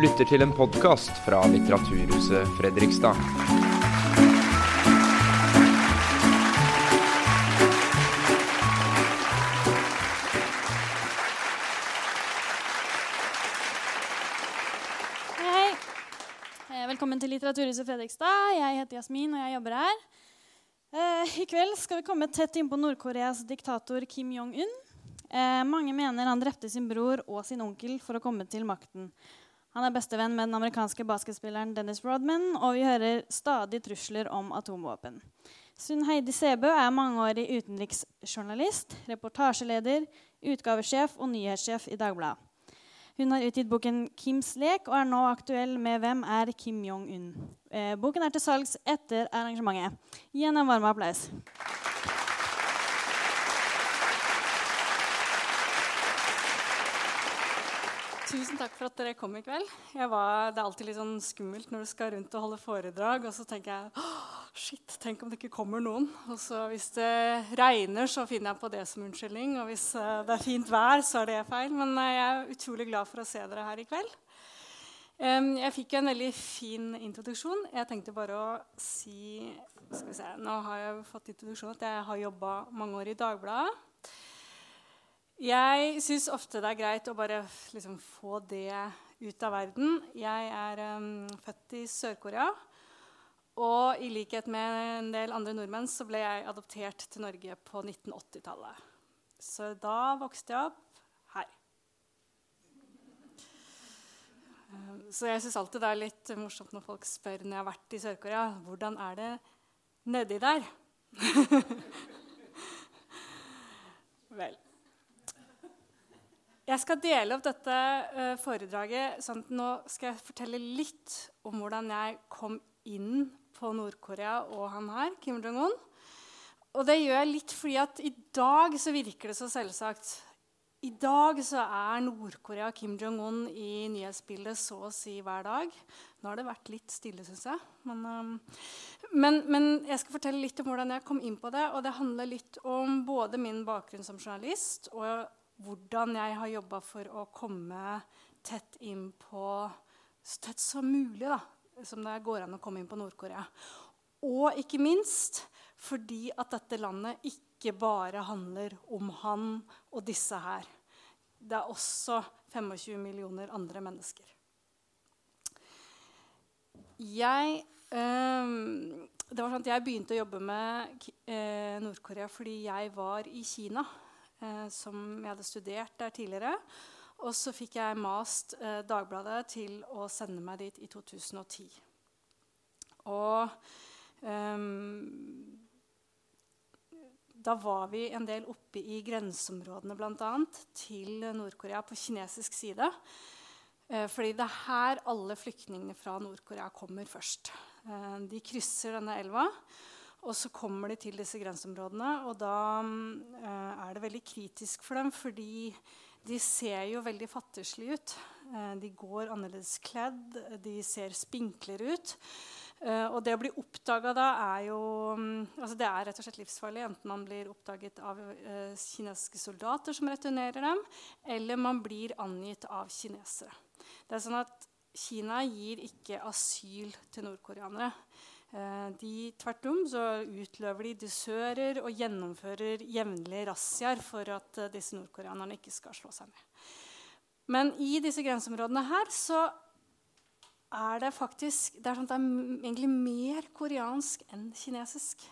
lytter til en podkast fra Litteraturhuset Fredrikstad. Hei, hei. Eh, Velkommen til Litteraturhuset Fredrikstad. Jeg heter Jasmin, og jeg jobber her. Eh, I kveld skal vi komme tett innpå Nord-Koreas diktator Kim Jong-un. Eh, mange mener han drepte sin bror og sin onkel for å komme til makten. Han er bestevenn med den amerikanske basketspilleren Dennis Rodman, og vi hører stadig trusler om atomvåpen. Sunn Heidi Sebø er mangeårig utenriksjournalist, reportasjeleder, utgavesjef og nyhetssjef i Dagbladet. Hun har utgitt boken 'Kims lek' og er nå aktuell med 'Hvem er Kim Jong-un'. Eh, boken er til salgs etter arrangementet. Gi henne en varm applaus. Tusen takk for at dere kom i kveld. Var, det er alltid litt sånn skummelt når du skal rundt og holde foredrag. Og så tenker jeg «Åh, shit, tenk om det ikke kommer noen. Og så hvis det regner, så finner jeg på det som unnskyldning. Og hvis eh, det er fint vær, så er det feil. Men eh, jeg er utrolig glad for å se dere her i kveld. Jeg fikk en veldig fin introduksjon. Jeg tenkte bare å si se, Nå har jeg fått introduksjon at jeg har jobba mange år i Dagbladet. Jeg syns ofte det er greit å bare liksom, få det ut av verden. Jeg er um, født i Sør-Korea. Og i likhet med en del andre nordmenn så ble jeg adoptert til Norge på 1980-tallet. Så da vokste jeg opp her. Um, Så jeg syns alltid det er litt morsomt når folk spør når jeg har vært i Sør-Korea, hvordan er det nedi der? Vel. Jeg skal dele opp dette eh, foredraget. sånn at Nå skal jeg fortelle litt om hvordan jeg kom inn på Nord-Korea og han her, Kim Jong-un. Og det gjør jeg litt fordi at i dag så virker det så selvsagt. I dag så er Nord-Korea og Kim Jong-un i nyhetsbildet så å si hver dag. Nå har det vært litt stille, syns jeg. Men, um, men, men jeg skal fortelle litt om hvordan jeg kom inn på det. Og det handler litt om både min bakgrunn som journalist og hvordan jeg har jobba for å komme tett inn på Så tett som mulig da, som det går an å komme inn på Nord-Korea. Og ikke minst fordi at dette landet ikke bare handler om han og disse her. Det er også 25 millioner andre mennesker. Jeg, øh, det var sånn at jeg begynte å jobbe med øh, Nord-Korea fordi jeg var i Kina som jeg hadde studert der tidligere. Og så fikk jeg mast eh, Dagbladet til å sende meg dit i 2010. Og um, da var vi en del oppe i grenseområdene annet, til Nord-Korea på kinesisk side. Eh, fordi det er her alle flyktningene fra Nord-Korea kommer først. Eh, de krysser denne elva. Og så kommer de til disse grenseområdene, og da eh, er det veldig kritisk for dem. Fordi de ser jo veldig fattigslige ut. Eh, de går annerledes kledd, de ser spinklere ut. Eh, og det å bli oppdaga da er jo mm, altså Det er rett og slett livsfarlig. Enten man blir oppdaget av eh, kinesiske soldater som returnerer dem, eller man blir angitt av kinesere. Det er sånn at Kina gir ikke asyl til nordkoreanere. Eh, de, tvert om så utløver de dusører og gjennomfører jevnlige razziaer for at eh, disse nordkoreanerne ikke skal slå seg ned. Men i disse grenseområdene her så er det faktisk det er, sånn det er egentlig mer koreansk enn kinesisk.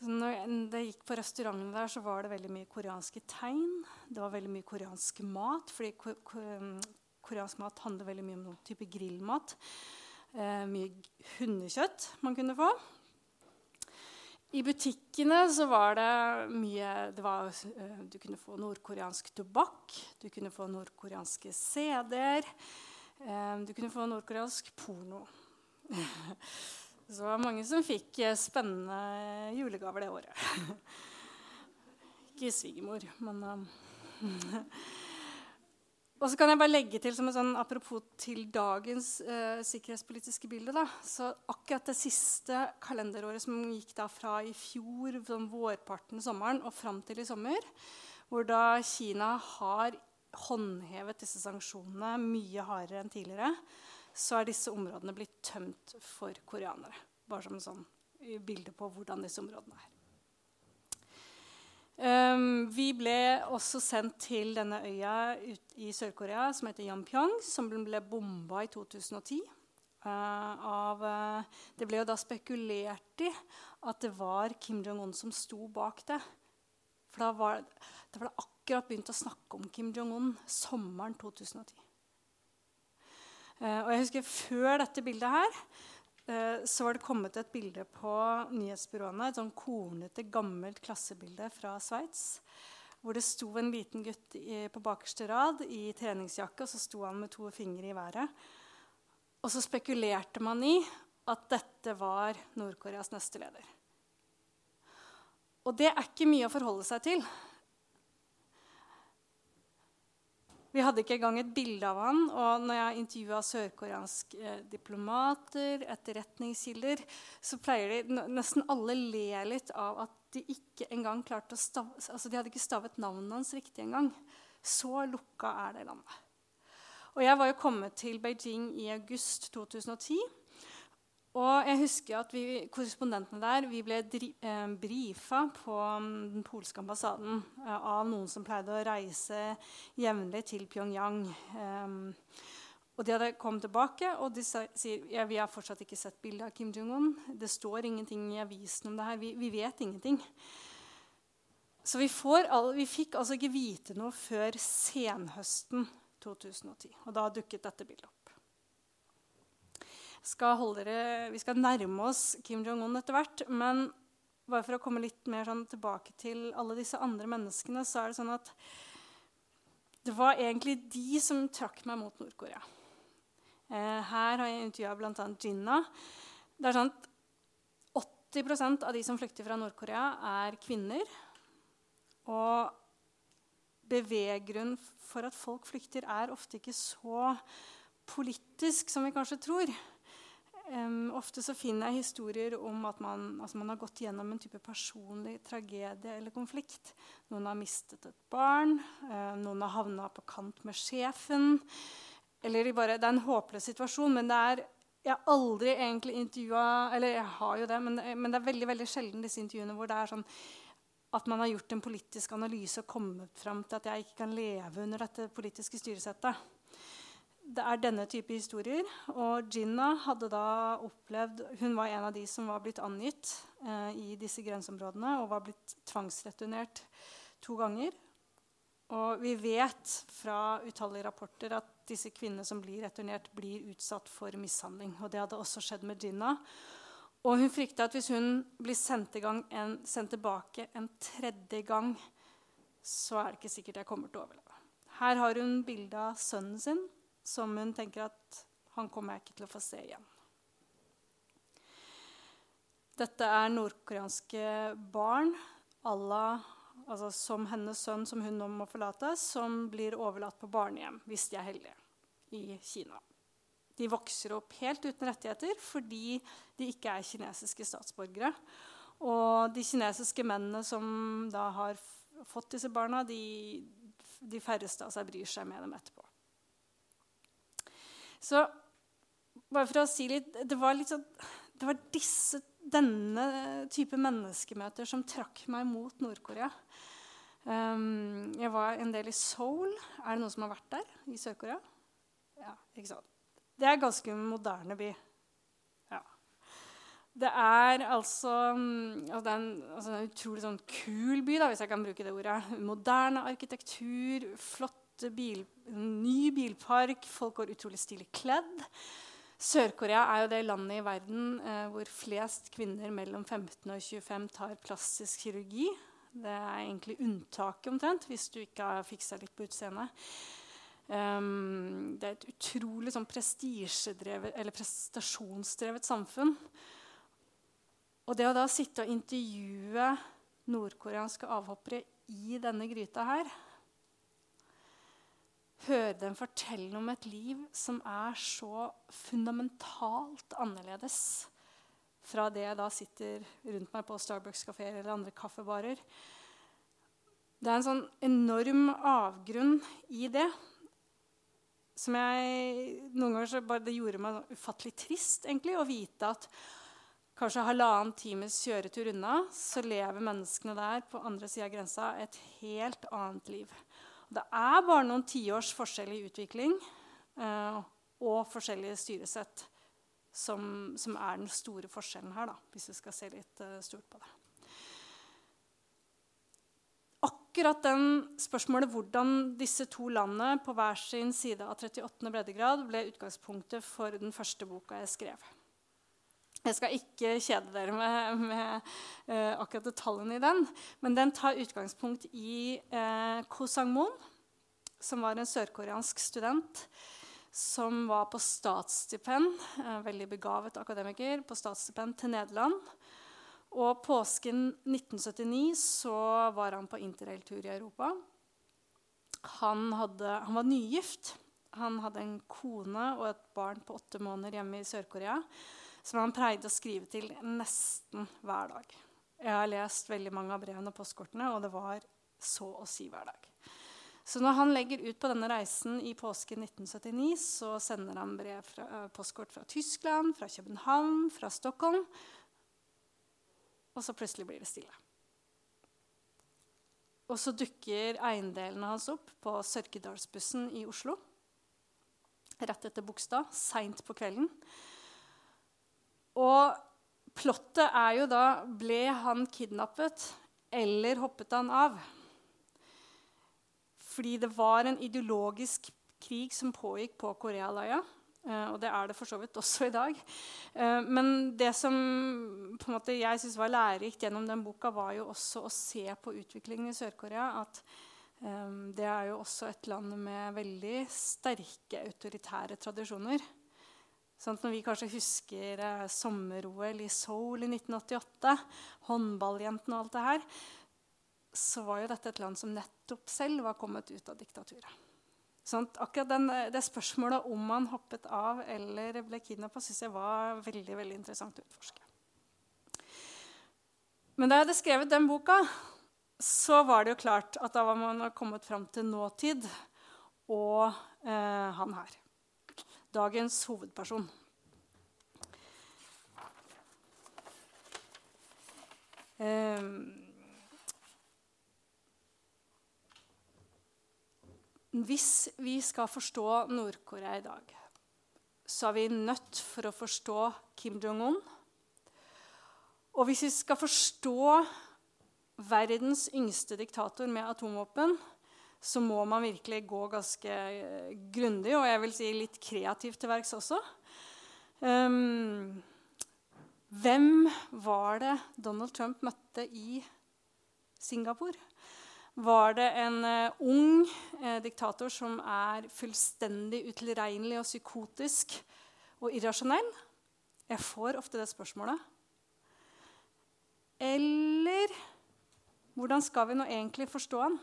Når jeg gikk på restaurantene der, så var det veldig mye koreanske tegn. Det var veldig mye koreansk mat, fordi ko ko koreansk mat handler veldig mye om noen type grillmat. Eh, mye hundekjøtt man kunne få. I butikkene så var det mye det var, uh, Du kunne få nordkoreansk tobakk, du kunne få nordkoreanske CD-er. eh, du kunne få nordkoreansk porno. så det var mange som fikk uh, spennende julegaver det året. Ikke svigermor, men Og så kan jeg bare legge til som en sånn apropos til dagens eh, sikkerhetspolitiske bilde. Da. Så akkurat det siste kalenderåret som gikk da fra i fjor, sånn vårparten sommeren, og fram til i sommer, hvor da Kina har håndhevet disse sanksjonene mye hardere enn tidligere, så er disse områdene blitt tømt for koreanere. Bare som et sånn bilde på hvordan disse områdene er. Um, vi ble også sendt til denne øya i Sør-Korea som heter Yampyong, som ble bomba i 2010. Uh, eh, av, uh, det ble jo da spekulert i at det var Kim Jong-un som sto bak det. For da var, da var det akkurat begynt å snakke om Kim Jong-un sommeren 2010. Uh, og jeg husker Før dette bildet her Eh, så var det kommet et bilde på nyhetsbyråene, et sånn kornete, gammelt klassebilde fra Sveits. Hvor det sto en liten gutt i, på bakerste rad i treningsjakke, og så sto han med to fingre i været. Og så spekulerte man i at dette var Nord-Koreas neste leder. Og det er ikke mye å forholde seg til. Vi hadde ikke engang et bilde av han. Og når jeg intervjua sørkoreanske eh, diplomater, etterretningskilder, så pleier de Nesten alle le litt av at de ikke engang klarte å stave, altså de hadde ikke stavet navnet hans riktig engang. Så lukka er det landet. Og jeg var jo kommet til Beijing i august 2010. Og jeg husker at vi korrespondentene der vi ble eh, brifa på um, den polske ambassaden eh, av noen som pleide å reise jevnlig til Pyongyang. Eh, og De hadde kommet tilbake og de sier ja, vi har fortsatt ikke sett bilde av Kim Jong-un. Det står ingenting i avisen om det her. Vi, vi vet ingenting. Så vi, all, vi, fikk altså ikke vite noe før senhøsten 2010. Og da dukket dette bildet opp skal dere, vi skal nærme oss Kim Jong-un etter hvert. Men bare for å komme litt mer sånn tilbake til alle disse andre menneskene, så er det sånn at det var egentlig de som trakk meg mot Nord-Korea. Eh, her har jeg intervjua bl.a. Jinna. Det er sånn at 80% av de som flykter fra Nord-Korea, er kvinner. Og beveggrunnen for at folk flykter, er ofte ikke så politisk som vi kanskje tror. Ofte så finner jeg historier om at man, altså man, har gått gjennom en type personlig tragedie eller konflikt. Noen har mistet et barn, eh, noen har havna på kant med sjefen. Eller de bare, Det er en håpløs situasjon, men det er jeg har aldri egentlig intervjua Eller jeg har jo det, men, men, det er veldig veldig sjelden disse intervjuene hvor det er sånn at man har gjort en politisk analyse og kommet fram til at jeg ikke kan leve under dette politiske styresettet det er denne type historier. Og Jinna hadde da opplevd Hun var en av de som var blitt angitt eh, i disse grenseområdene og var blitt tvangsreturnert to ganger. Og vi vet fra utallige rapporter at disse kvinnene som blir returnert, blir utsatt for mishandling. Og det hadde også skjedd med Jinna. Og hun frykta at hvis hun blir sendt, en, sendt tilbake en tredje gang, så er det ikke sikkert jeg kommer til å overleve. Her har hun bilde av sønnen sin som hun tenker at han kommer jeg ikke til å få se igjen. Dette er nordkoreanske barn Allah, altså som hennes sønn, som hun nå må forlate, som blir overlatt på barnehjem, hvis de er heldige, i Kina. De vokser opp helt uten rettigheter fordi de ikke er kinesiske statsborgere. Og de kinesiske mennene som da har fått disse barna, de, de færreste av seg bryr seg med dem etterpå. Så bare for å si litt Det var, litt sånn, det var disse, denne type menneskemøter som trakk meg mot Nord-Korea. Um, jeg var en del i Seoul. Er det noen som har vært der? I Sør-Korea? Ja, ikke sant? Det er en ganske moderne by. Det er altså, altså, det er en, altså en utrolig sånn kul by, da, hvis jeg kan bruke det ordet. Moderne arkitektur, flott bil, ny bilpark, folk går utrolig stilig kledd. Sør-Korea er jo det landet i verden eh, hvor flest kvinner mellom 15 og 25 tar plastisk kirurgi. Det er egentlig unntaket omtrent, hvis du ikke har fiksa litt på utseendet. Um, det er et utrolig sånn prestasjonsdrevet samfunn. Og det å da sitte og intervjue nordkoreanske avhoppere i denne gryta her høre dem fortelle om et liv som er så fundamentalt annerledes fra det jeg da sitter rundt meg på Starbucks-kafeer eller andre kaffebarer. Det er en sånn enorm avgrunn i det som jeg noen ganger så bare Det gjorde meg ufattelig trist egentlig, å vite at kanskje halvannen times kjøretur unna så lever menneskene der på andre sida av grensa et helt annet liv. Det er bare noen tiårs forskjell i utvikling eh, og forskjellige styresett som, som, er den store forskjellen her, da, hvis vi skal se litt eh, stort på det akkurat den spørsmålet hvordan disse to landene på hver sin side av 38. breddegrad ble utgangspunktet for den første boka jeg skrev. Jeg skal ikke kjede dere med, med uh, akkurat detaljene i den, men den tar utgangspunkt i uh, Ko Sang-moon, som var en sørkoreansk student som var på statsstipend, uh, veldig begavet akademiker, på statsstipend til Nederland og påsken 1979 så var han på interrailtur i Europa. Han, hadde, han, var nygift. Han hadde en kone og et barn på åtte måneder hjemme i Sør-Korea som han pleide å skrive til nesten hver dag. Jeg har lest veldig mange av brevene og postkortene, og det var så å si hver dag. Så når han legger ut på denne reisen i påsken 1979, så sender han brev fra, uh, postkort fra Tyskland, fra København, fra Stockholm og så plutselig blir det stille. Og så dukker eiendelene hans opp på Sørkedalsbussen i Oslo. Rett etter Bogstad, seint på kvelden. Og plottet er jo da Ble han kidnappet, eller hoppet han av? Fordi det var en ideologisk krig som pågikk på Korealøya. Uh, og det er det for så vidt også i dag. Uh, men det som måte, jeg syns var lærerikt gjennom den boka, var jo også å se på utviklingen i Sør-Korea. At um, det er jo også et land med veldig sterke autoritære tradisjoner. Sånn når vi kanskje husker eh, sommer-OL i Seoul i 1988, håndballjentene og alt det her, så var jo dette et land som nettopp selv var kommet ut av diktaturet. Sånn, akkurat den, det spørsmålet om man hoppet av eller ble kidnappa, syns jeg var veldig veldig interessant å utforske. Men da jeg hadde skrevet den boka, så var det jo klart at da var man kommet fram til nåtid og eh, han her. Dagens hovedperson. Um, Hvis vi skal forstå Nord-Korea i dag, så er vi nødt for å forstå Kim Jong-un. Og hvis vi skal forstå verdens yngste diktator med atomvåpen, så må man virkelig gå ganske grundig og jeg vil si litt kreativt til verks også. Um, hvem var det Donald Trump møtte i Singapore? var det en uh, ung uh, diktator som er fullstendig utilregnelig og psykotisk og irrasjonell? Jeg får ofte det spørsmålet. Eller hvordan skal vi nå egentlig forstå han?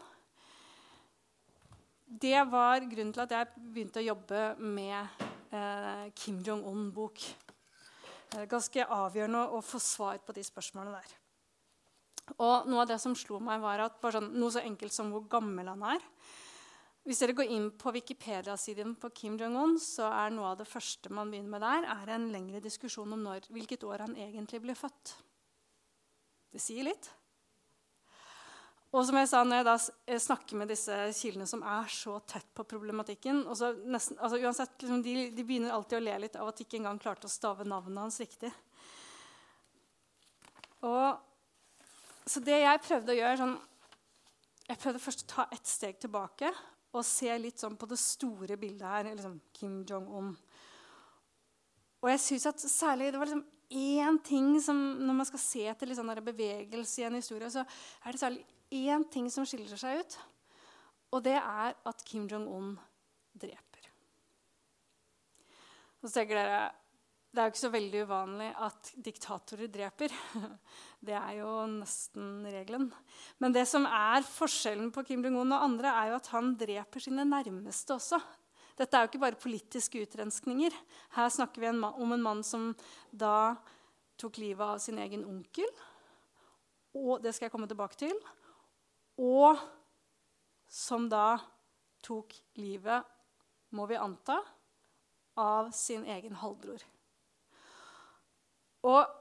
Det var grunnen til at jeg begynte å jobbe med eh, Kim Jong-un-bok. Det er ganske avgjørende å få svar på de spørsmålene der. Og noe av det som slo meg, var at bare sånn, noe så enkelt som hvor gammel han er. Hvis dere går inn på Wikipedia-siden på Kim Jong-un, så er noe av det første man begynner med der, er en lengre diskusjon om når, hvilket år han egentlig ble født. Det sier litt. Og som jeg sa, når jeg da eh, snakker med disse kildene som er så tett på problematikken nesten, altså uansett, liksom, de, de, begynner alltid å le litt av at de ikke engang klarte å stave navnet hans riktig. Og så det jeg prøvde å gjøre sånn, Jeg prøvde først å ta ett steg tilbake og se litt sånn på det store bildet her. Liksom Kim Jong-un. Og jeg synes at særlig det var liksom én ting som Når man skal se etter sånn bevegelse i en historie, så er det særlig én ting som skiller seg ut. Og det er at Kim Jong-un dreper. Og så tenker dere det er jo ikke så veldig uvanlig at diktatorer dreper. Det er jo nesten regelen. Men det som er forskjellen på Kim Jong-un og andre, er jo at han dreper sine nærmeste også. Dette er jo ikke bare politiske utrenskninger. Her snakker vi om en mann som da tok livet av sin egen onkel. Og det skal jeg komme tilbake til. Og som da tok livet, må vi anta, av sin egen halvbror. Og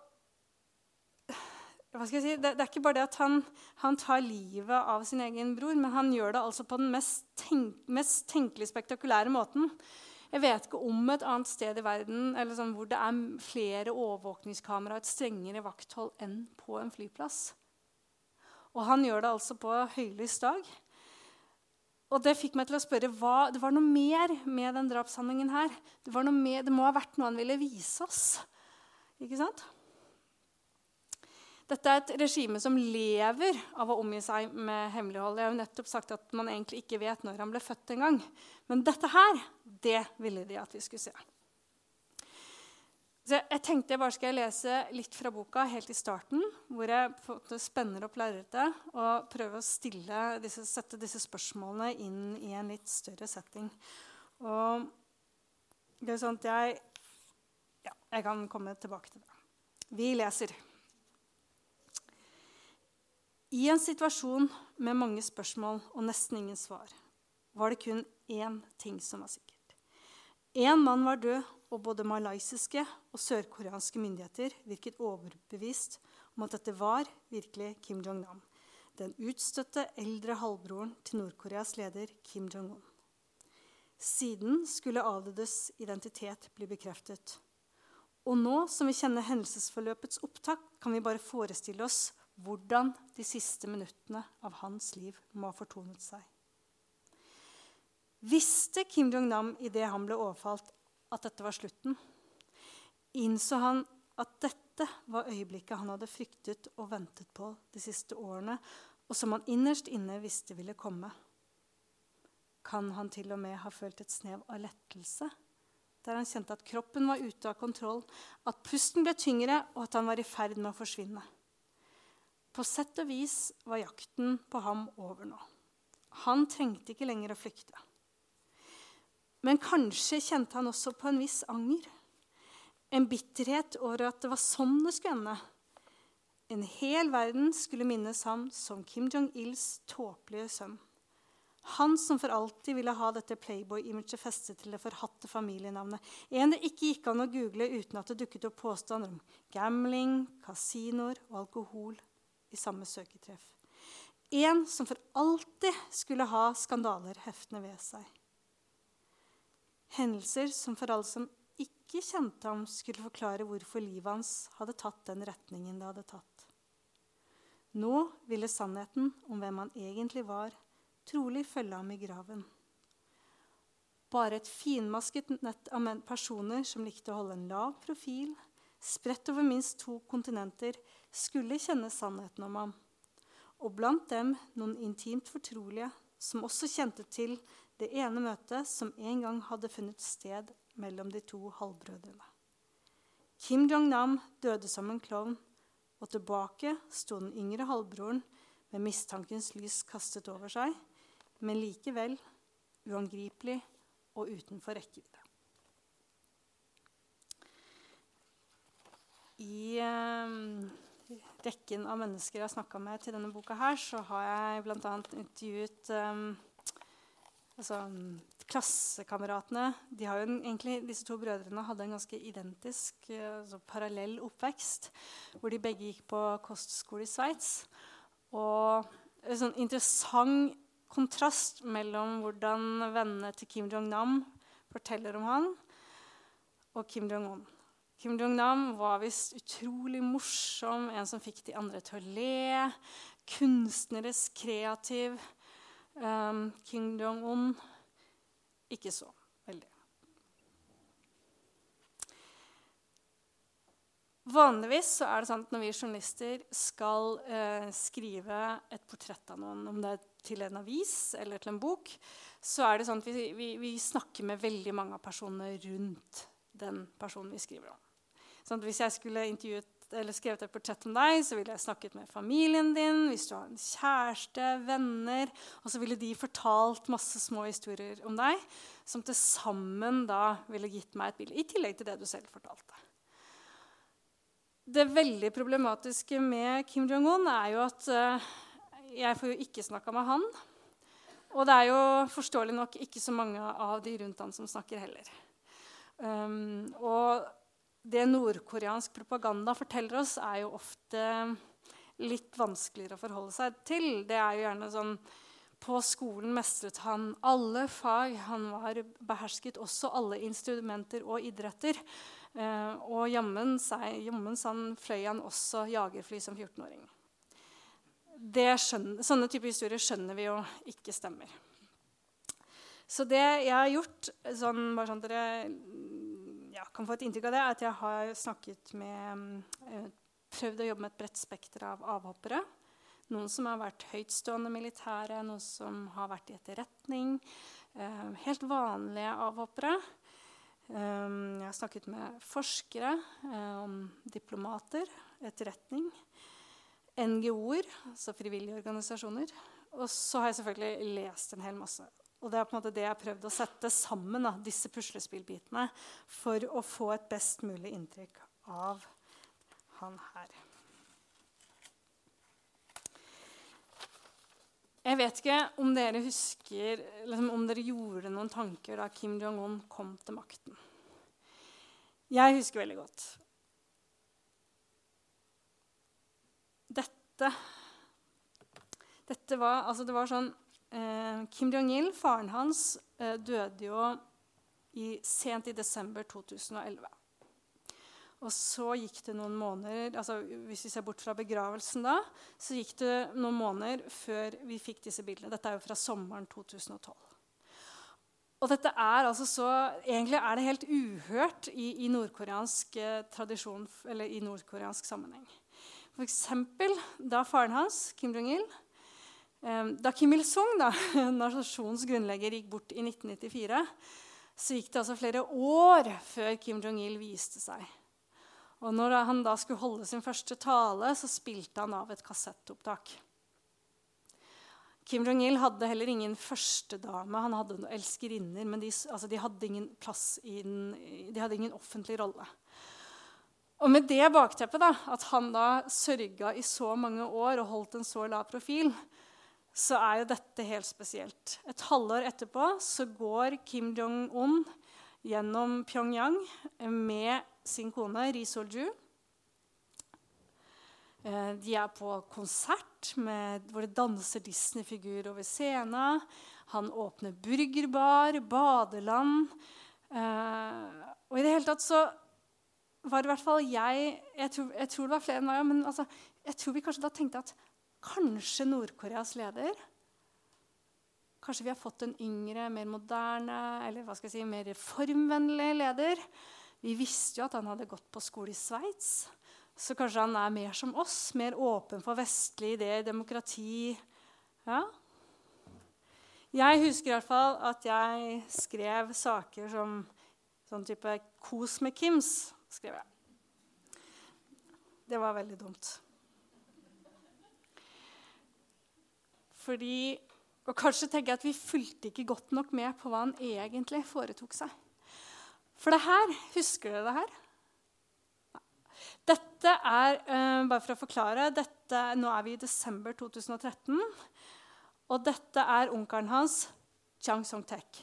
si, det, det, er ikke bare det at han, han, tar livet av sin egen bror, men han gjør det altså på den mest, tenk, mest tenkelig spektakulære måten. Jeg vet ikke om et annet sted i verden sånn, hvor det er flere overvåkningskameraer et strengere vakthold enn på en flyplass. Og han gjør det altså på høylys dag. Og det fikk meg til å spørre hva, Det var noe mer med den drapshandlingen her. Det, mer, det må ha vært noe han ville vise oss. Ikke sant? Dette er et regime som lever av å omgi seg med hemmelighold. Jeg har jo nettopp sagt at man egentlig ikke vet når han ble født engang. Men dette her, det ville de at vi skulle se. Så jeg tenkte jeg bare skal lese litt fra boka helt i starten, hvor jeg spenner opp lerretet og prøver å disse, sette disse spørsmålene inn i en litt større setting. Og det er sånn at jeg Ja, jeg kan komme tilbake til det. Vi leser. I en situasjon med mange spørsmål og nesten ingen svar var det kun én ting som var sikkert. Én mann var død, og både malaysiske og sørkoreanske myndigheter virket overbevist om at dette var virkelig Kim Jong-nam, den utstøtte eldre halvbroren til Nord-Koreas leder Kim Jong-un. Siden skulle avdødes identitet bli bekreftet. Og nå som vi kjenner hendelsesforløpets opptak, kan vi bare forestille oss hvordan de siste minuttene av hans liv må ha fortonet seg. Visste Kim Jong-nam idet han ble overfalt, at dette var slutten, innså han at dette var øyeblikket han hadde fryktet og ventet på de siste årene, og som han innerst inne visste ville komme. Kan han til og med ha følt et snev av lettelse der han kjente at kroppen var ute av kontroll, at pusten ble tyngre, og at han var i ferd med å forsvinne? På sett og vis var jakten på ham over nå. Han trengte ikke lenger å flykte. Men kanskje kjente han også på en viss anger. En bitterhet over at det var sånn det skulle ende. En hel verden skulle minnes ham som Kim Jong-ils tåpelige sønn. Han som for alltid ville ha dette Playboy-imaget festet til det forhatte familienavnet. En det ikke gikk an å google uten at det dukket opp påstander om gambling, kasinoer og alkohol i samme søketreff. En som for alltid skulle ha skandaler heftende ved seg. Hendelser som for alle som ikke kjente ham, skulle forklare hvorfor livet hans hadde tatt den retningen det hadde tatt. Nå ville sannheten om hvem han egentlig var, trolig følge ham i graven. Bare et finmasket nett av personer som likte å holde en lav profil, spredt over minst to kontinenter, skulle kjenne sannheten om ham. Og blant dem noen intimt fortrolige som også kjente til det ene møtet som en gang hadde funnet sted mellom de to halvbrødrene. Kim Jong-nam døde som en klovn, og tilbake sto den yngre halvbroren med mistankens lys kastet over seg, men likevel uangripelig og utenfor rekkevidde. I eh, rekken av mennesker jeg har snakka med til denne boka, her, så har jeg bl.a. intervjuet um, altså, Klassekameratene Disse to brødrene hadde en ganske identisk, altså, parallell oppvekst. Hvor de begge gikk på kostskole i Sveits. Og en sånn interessant kontrast mellom hvordan vennene til Kim Jong-nam forteller om han, og Kim Jong-un. Kim Jong-nam var visst utrolig morsom, en som fikk de andre til å le. Kunstnerisk kreativ. Um, Kim Jong-un ikke så veldig. Vanligvis så er det sånn at når vi journalister skal eh, skrive et portrett av noen, om det er til en avis eller til en bok, så er det sånn at vi, vi, vi snakker med veldig mange av personene rundt den personen vi skriver om. Sånn hvis jeg skulle skrevet et portrett om deg, så ville jeg snakket med familien din, hvis du har en kjæreste, venner Og så ville de fortalt masse små historier om deg som til sammen da ville gitt meg et bilde. I tillegg til det du selv fortalte. Det veldig problematiske med Kim Jong-un er jo at uh, jeg får jo ikke snakka med han. og det er jo forståelig nok ikke så mange av de rundt han som snakker heller. Um, og det nordkoreansk propaganda forteller oss, er jo ofte litt vanskeligere å forholde seg til. Det er jo gjerne sånn På skolen mestret han alle fag. Han var behersket også alle instrumenter og idretter. Eh, og jammen fløy han også jagerfly som 14-åring. Sånne typer historier skjønner vi jo ikke stemmer. Så det jeg har gjort, sånn, bare sånn at dere kan få et inntrykk av det, er at jeg har snakket med eh, Prøvd å jobbe med et bredt spekter av avhoppere. Noen som har vært høytstående militære, noen som har vært i etterretning. Eh, helt vanlige avhoppere. Eh, jeg har snakket med forskere om diplomater, etterretning. NGO-er, altså frivillige organisasjoner. Og så har jeg selvfølgelig lest en hel masse. Og det er på en måte det jeg har prøvd å sette sammen, da, disse puslespillbitene, for å få et best mulig inntrykk av han her. Jeg vet ikke om dere husker liksom, om dere gjorde noen tanker da Kim Jong-un kom til makten. Jeg husker veldig godt. Dette Dette var, altså det var sånn Kim Jong-il, faren hans, eh, døde jo i, sent i desember 2011. Og så gikk det noen måneder altså Hvis vi ser bort fra begravelsen da, så gikk det noen måneder før vi fikk disse bildene. Dette er jo fra sommeren 2012. Og dette er altså så, Egentlig er det helt uhørt i, i nordkoreansk eh, tradisjon, eller i nordkoreansk sammenheng. F.eks. da faren hans, Kim Jong-il, da Kim Il-sung, nasjonens grunnlegger, gikk bort i 1994, så gikk det altså flere år før Kim Jong-il viste seg. Og når han da skulle holde sin første tale, så spilte han av et kassettopptak. Kim Jong-il hadde heller ingen førstedame. Han hadde noen elskerinner, men de, altså de, hadde ingen plass i den, de hadde ingen offentlig rolle. Og med det bakteppet, da, at han da sørga i så mange år og holdt en så lav profil, så er jo dette helt spesielt. Et halvår etterpå så går Kim Jong-un gjennom Pyongyang med sin kone Ri Sol-ju. Eh, de er på konsert med, hvor det danser Disney-figurer over scenen. Han åpner burgerbar, badeland. Eh, og i det hele tatt så var det i hvert fall jeg Jeg tror, jeg tror det var flere enn meg, men altså, jeg tror vi kanskje da tenkte at Kanskje Nord-Koreas leder. Kanskje vi har fått en yngre, mer moderne eller hva skal jeg si, mer reformvennlig leder. Vi visste jo at han hadde gått på skole i Sveits. Så kanskje han er mer som oss, mer åpen for vestlige ideer, demokrati. Ja. Jeg husker i hvert fall at jeg skrev saker som sånn type 'Kos med Kims'. skrev jeg. Det var veldig dumt. Fordi, og kanskje tenker jeg at vi fulgte ikke godt nok med på hva han egentlig foretok seg. For det her Husker dere det her? Dette er uh, bare for å forklare, dette, Nå er vi i desember 2013. Og dette er onkelen hans, Chang Song-tek.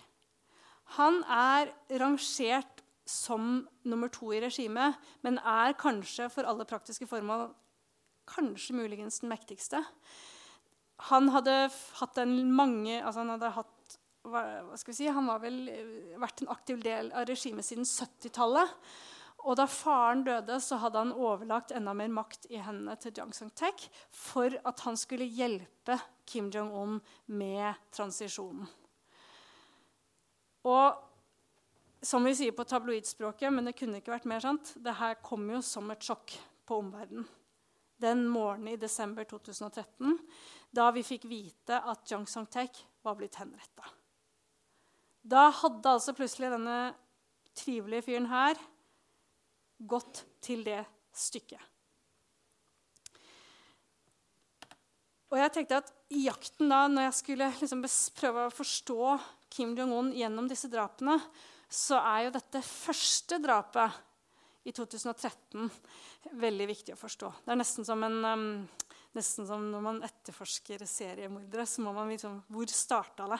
Han er rangert som nummer to i regimet, men er kanskje for alle praktiske formål kanskje muligens den mektigste. Han hadde hatt en mange altså Han hadde hatt, hva, skal vi si, han var vel eh, vært en aktiv del av regimet siden 70-tallet. Og da faren døde, så hadde han overlagt enda mer makt i hendene til Jiang Song-tek for at han skulle hjelpe Kim Jong-un med transisjonen. Og som vi sier på tabloidspråket, men det kunne ikke vært mer sant, det her kom jo som et sjokk på omverdenen. Den morgenen i desember 2013 da vi fikk vite at Jung Song-tek var blitt henretta. Da hadde altså plutselig denne trivelige fyren her gått til det stykket. Og jeg tenkte at I jakten da, når jeg skulle liksom prøve å forstå Kim Jong-un gjennom disse drapene, så er jo dette første drapet i 2013 veldig viktig å forstå. Det er nesten som en, um, Nesten som når man etterforsker seriemordere. så må man liksom, Hvor starta det?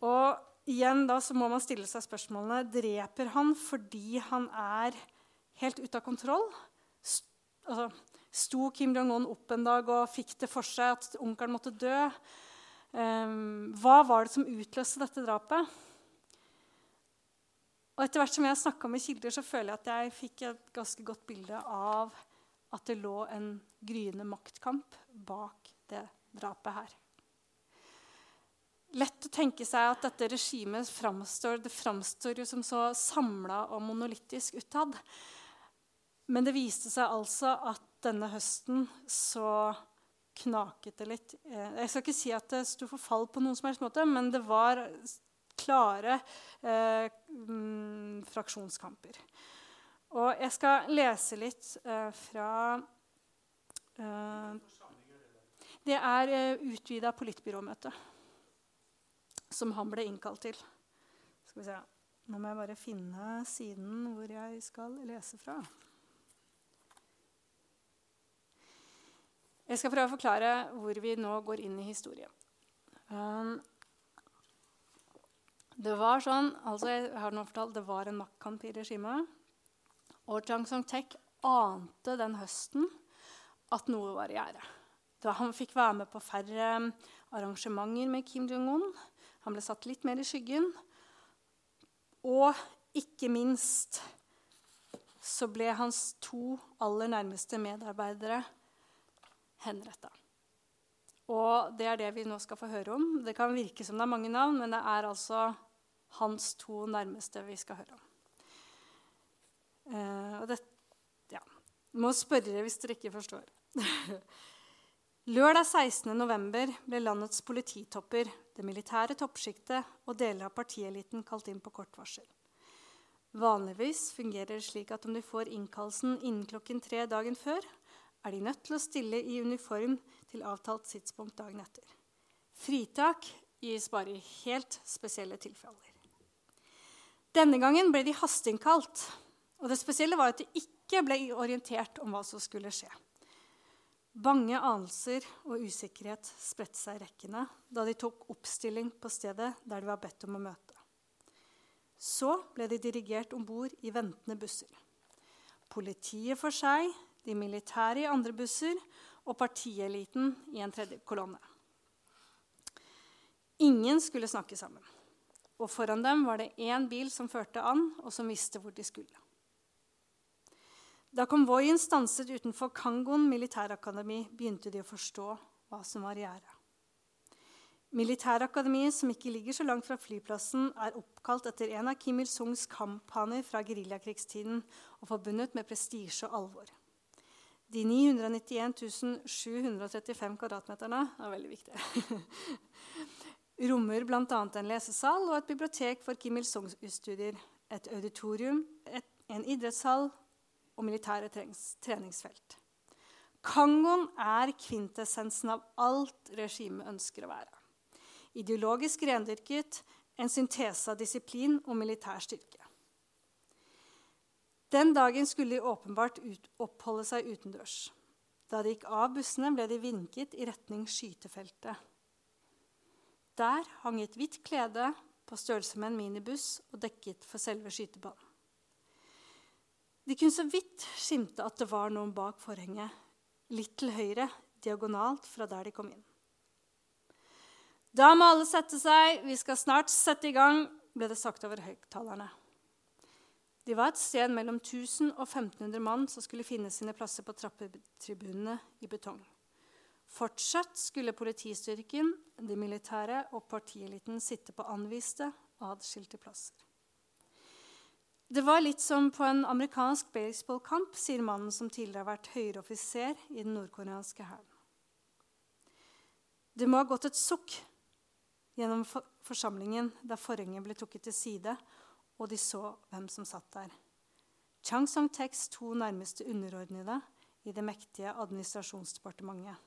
Og igjen da så må man stille seg spørsmålene dreper han fordi han er helt ute av kontroll. St altså, sto Kim Jong-un opp en dag og fikk det for seg at onkelen måtte dø? Um, hva var det som utløste dette drapet? Og etter hvert som jeg snakka med kilder, så føler jeg at jeg fikk et ganske godt bilde av at det lå en gryende maktkamp bak det drapet her. Lett å tenke seg at dette regimet framstår, det framstår jo som så samla og monolittisk utad. Men det viste seg altså at denne høsten så knaket det litt. Eh, jeg skal ikke si at det sto for fall på noen som helst måte, men det var klare eh, mm, fraksjonskamper. Og jeg skal lese litt eh, fra eh, Det er eh, utvida politbyråmøte som han ble innkalt til. Skal vi se. Nå må jeg bare finne siden hvor jeg skal lese fra. Jeg skal prøve å forklare hvor vi nå går inn i historien. Um, det var sånn, altså jeg har nå fortalt, det var en maktkamp i regimet. Og Chang Song-tek ante den høsten at noe var i gjære. Han fikk være med på færre arrangementer med Kim Jong-un. Han ble satt litt mer i skyggen. Og ikke minst så ble hans to aller nærmeste medarbeidere henretta. Og det er det vi nå skal få høre om. Det kan virke som det er mange navn, men det er altså hans to nærmeste vi skal høre om. Uh, og det, ja. Må spørre hvis dere ikke forstår. Lørdag 16.11. ble landets polititopper, det militære toppsjiktet og deler av partieliten kalt inn på kort varsel. Vanligvis fungerer det slik at om de får innkallelsen innen klokken tre dagen før, er de nødt til å stille i uniform til avtalt tidspunkt dagen etter. Fritak gis bare i helt spesielle tilfeller. Denne gangen ble de hasteinnkalt. Og det spesielle var at de ikke ble orientert om hva som skulle skje. Bange anelser og usikkerhet spredte seg i rekkene da de tok oppstilling på stedet der de var bedt om å møte. Så ble de dirigert om bord i ventende busser. Politiet for seg, de militære i andre busser og partieliten i en tredje kolonne. Ingen skulle snakke sammen og foran dem var det én bil som førte an, og som visste hvor de skulle. Da konvoien stanset utenfor Kangon militærakademi, begynte de å forstå hva som var i gjære. Militærakademiet, som ikke ligger så langt fra flyplassen, er oppkalt etter en av Kim Il-sungs kamphaner fra geriljakrigstiden og forbundet med prestisje og alvor. De 991 735 kvadratmeterne er veldig viktige. Rommer bl.a. en lesesal og et bibliotek for Kim Il-sung-studier, et auditorium, et, en idrettshall og militære treningsfelt. Kangon er kvintessensen av alt regimet ønsker å være. Ideologisk rendyrket, en syntese av disiplin og militær styrke. Den dagen skulle de åpenbart oppholde seg utendørs. Da de gikk av bussene, ble de vinket i retning skytefeltet. Der hang et hvitt klede på størrelse med en minibuss og dekket for selve skytebanen. De kunne så vidt skimte at det var noen bak forhenget, litt til høyre, diagonalt fra der de kom inn. Da må alle sette seg, vi skal snart sette i gang, ble det sagt over høyttalerne. De var et sted mellom 1000 og 1500 mann som skulle finne sine plasser på trappetribunene i betong. Fortsatt skulle politistyrken, de militære og partieliten sitte på anviste, adskilte plasser. Det var litt som på en amerikansk baseballkamp, sier mannen som tidligere har vært høyere offiser i den nordkoreanske hæren. Det må ha gått et sukk gjennom forsamlingen da forhenget ble trukket til side, og de så hvem som satt der. Chang Song-teks to nærmeste underordnede i det mektige administrasjonsdepartementet.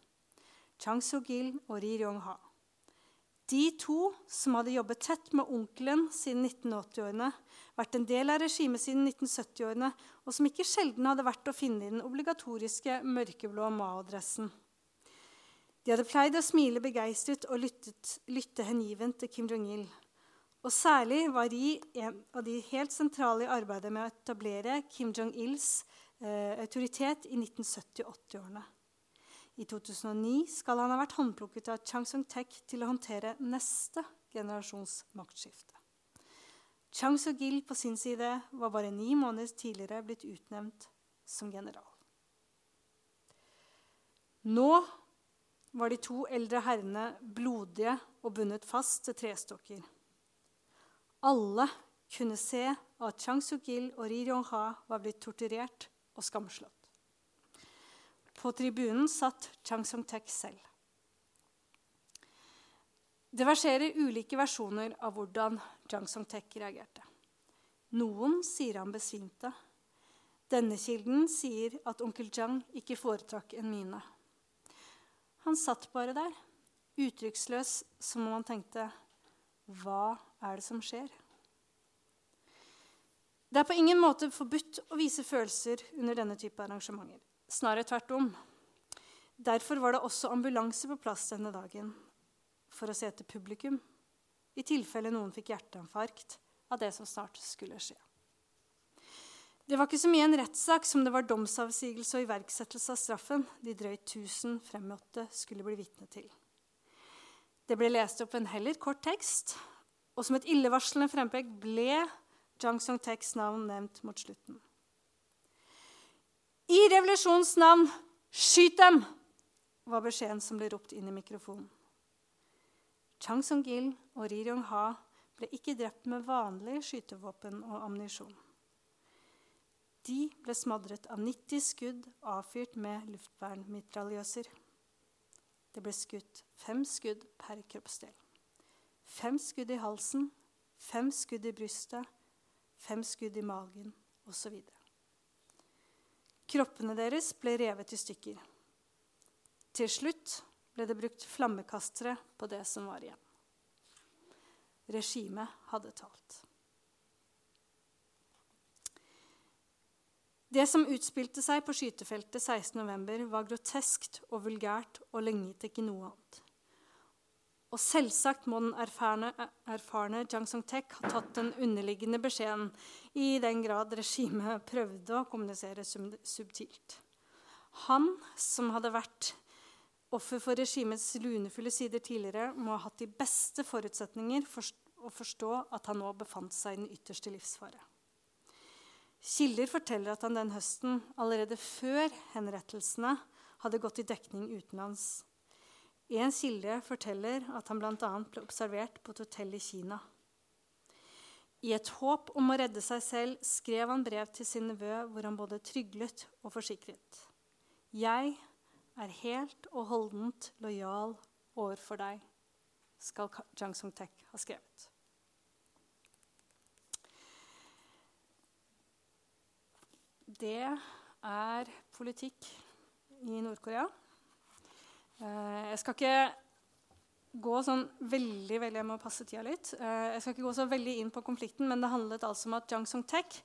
Chang Soo-gil og Ri Ryong-ha. De to som hadde jobbet tett med onkelen siden 1980-årene, vært en del av regimet siden 1970-årene, og som ikke sjelden hadde vært å finne i den obligatoriske mørkeblå Mao-dressen. De hadde pleid å smile begeistret og lyttet, lytte hengivent til Kim Jong-il. Og særlig var Ri en av de helt sentrale i arbeidet med å etablere Kim Jong-ils eh, autoritet i 1970- og 80-årene. I 2009 skal han ha vært håndplukket av Chang Sung-tek til å håndtere neste generasjons maktskifte. Chang Soo-gil på sin side var bare ni måneder tidligere blitt utnevnt som general. Nå var de to eldre herrene blodige og bundet fast til trestokker. Alle kunne se at Chang Soo-gil og Ri Ryong-ha var blitt torturert og skamslått. På tribunen satt Chang Song-tek selv. Det verserer ulike versjoner av hvordan Chang Song-tek reagerte. Noen sier han besvimte. Denne kilden sier at onkel Jang ikke foretrakk en mine. Han satt bare der, uttrykksløs, som om han tenkte Hva er det som skjer? Det er på ingen måte forbudt å vise følelser under denne type arrangementer. Snarere tvert om. Derfor var det også ambulanse på plass denne dagen for å se etter publikum, i tilfelle noen fikk hjerteinfarkt av det som snart skulle skje. Det var ikke så mye en rettssak som det var domsavsigelse og iverksettelse av straffen de drøyt 1000 fremmøtte skulle bli vitne til. Det ble lest opp en heller kort tekst, og som et illevarslende frempek ble Jang Song-teks navn nevnt mot slutten. I revolusjonens navn, skyt dem! var beskjeden som ble ropt inn i mikrofonen. Chang Song-gil og Ri Ryong-ha ble ikke drept med vanlige skytevåpen og ammunisjon. De ble smadret av 90 skudd avfyrt med luftvernmitraljøser. Det ble skutt fem skudd per kroppsdel. Fem skudd i halsen, fem skudd i brystet, fem skudd i magen osv. Kroppene deres ble revet i stykker. Til slutt ble det brukt flammekastere på det som var igjen. Regimet hadde talt. Det som utspilte seg på skytefeltet 16.11, var groteskt og vulgært og lignet ikke noe annet. Og selvsagt må den erfarne, erfarne Jiang Song-tek ha tatt den underliggende beskjeden, i den grad regimet prøvde å kommunisere subtilt. Han som hadde vært offer for regimets lunefulle sider tidligere, må ha hatt de beste forutsetninger for å forstå at han nå befant seg i den ytterste livsfare. Kilder forteller at han den høsten, allerede før henrettelsene, hadde gått i dekning utenlands. En kilde forteller at han bl.a. ble observert på et hotell i Kina. I et håp om å redde seg selv skrev han brev til sin nevø hvor han både tryglet og forsikret. Jeg er helt og holdent lojal overfor deg, skal Jang Song-tek ha skrevet. Det er politikk i Nord-Korea. Eh, jeg skal ikke gå sånn veldig veldig, jeg må passe tida litt. Eh, jeg skal ikke gå så veldig inn på konflikten, men det handlet altså om at Jang Song-tek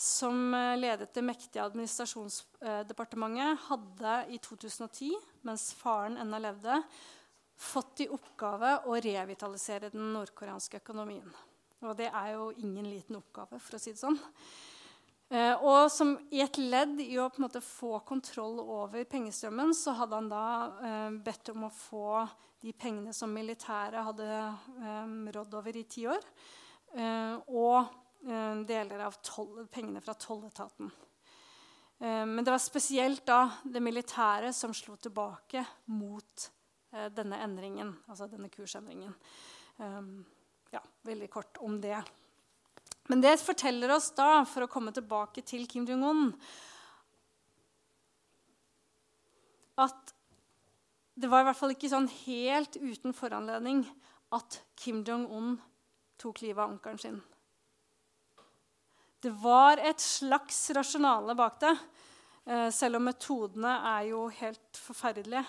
som eh, ledet det mektige administrasjonsdepartementet, hadde i 2010, mens faren ennå levde, fått i oppgave å revitalisere den nordkoreanske økonomien. Og det er jo ingen liten oppgave, for å si det sånn. Eh, og som i et ledd i å på en måte få kontroll over pengestrømmen, så hadde han da eh, bedt om å få de pengene som militæret hadde eh, rådd over i ti år. Og deler av tol, pengene fra tolletaten. Men det var spesielt da det militære som slo tilbake mot denne endringen, altså denne kursendringen. Ja, veldig kort om det. Men det forteller oss da, for å komme tilbake til Kim Jong-un, at det var i hvert fall ikke sånn helt uten foranledning at Kim Jong-un tok livet av onkelen sin. Det var et slags rasjonale bak det, eh, selv om metodene er jo helt forferdelige.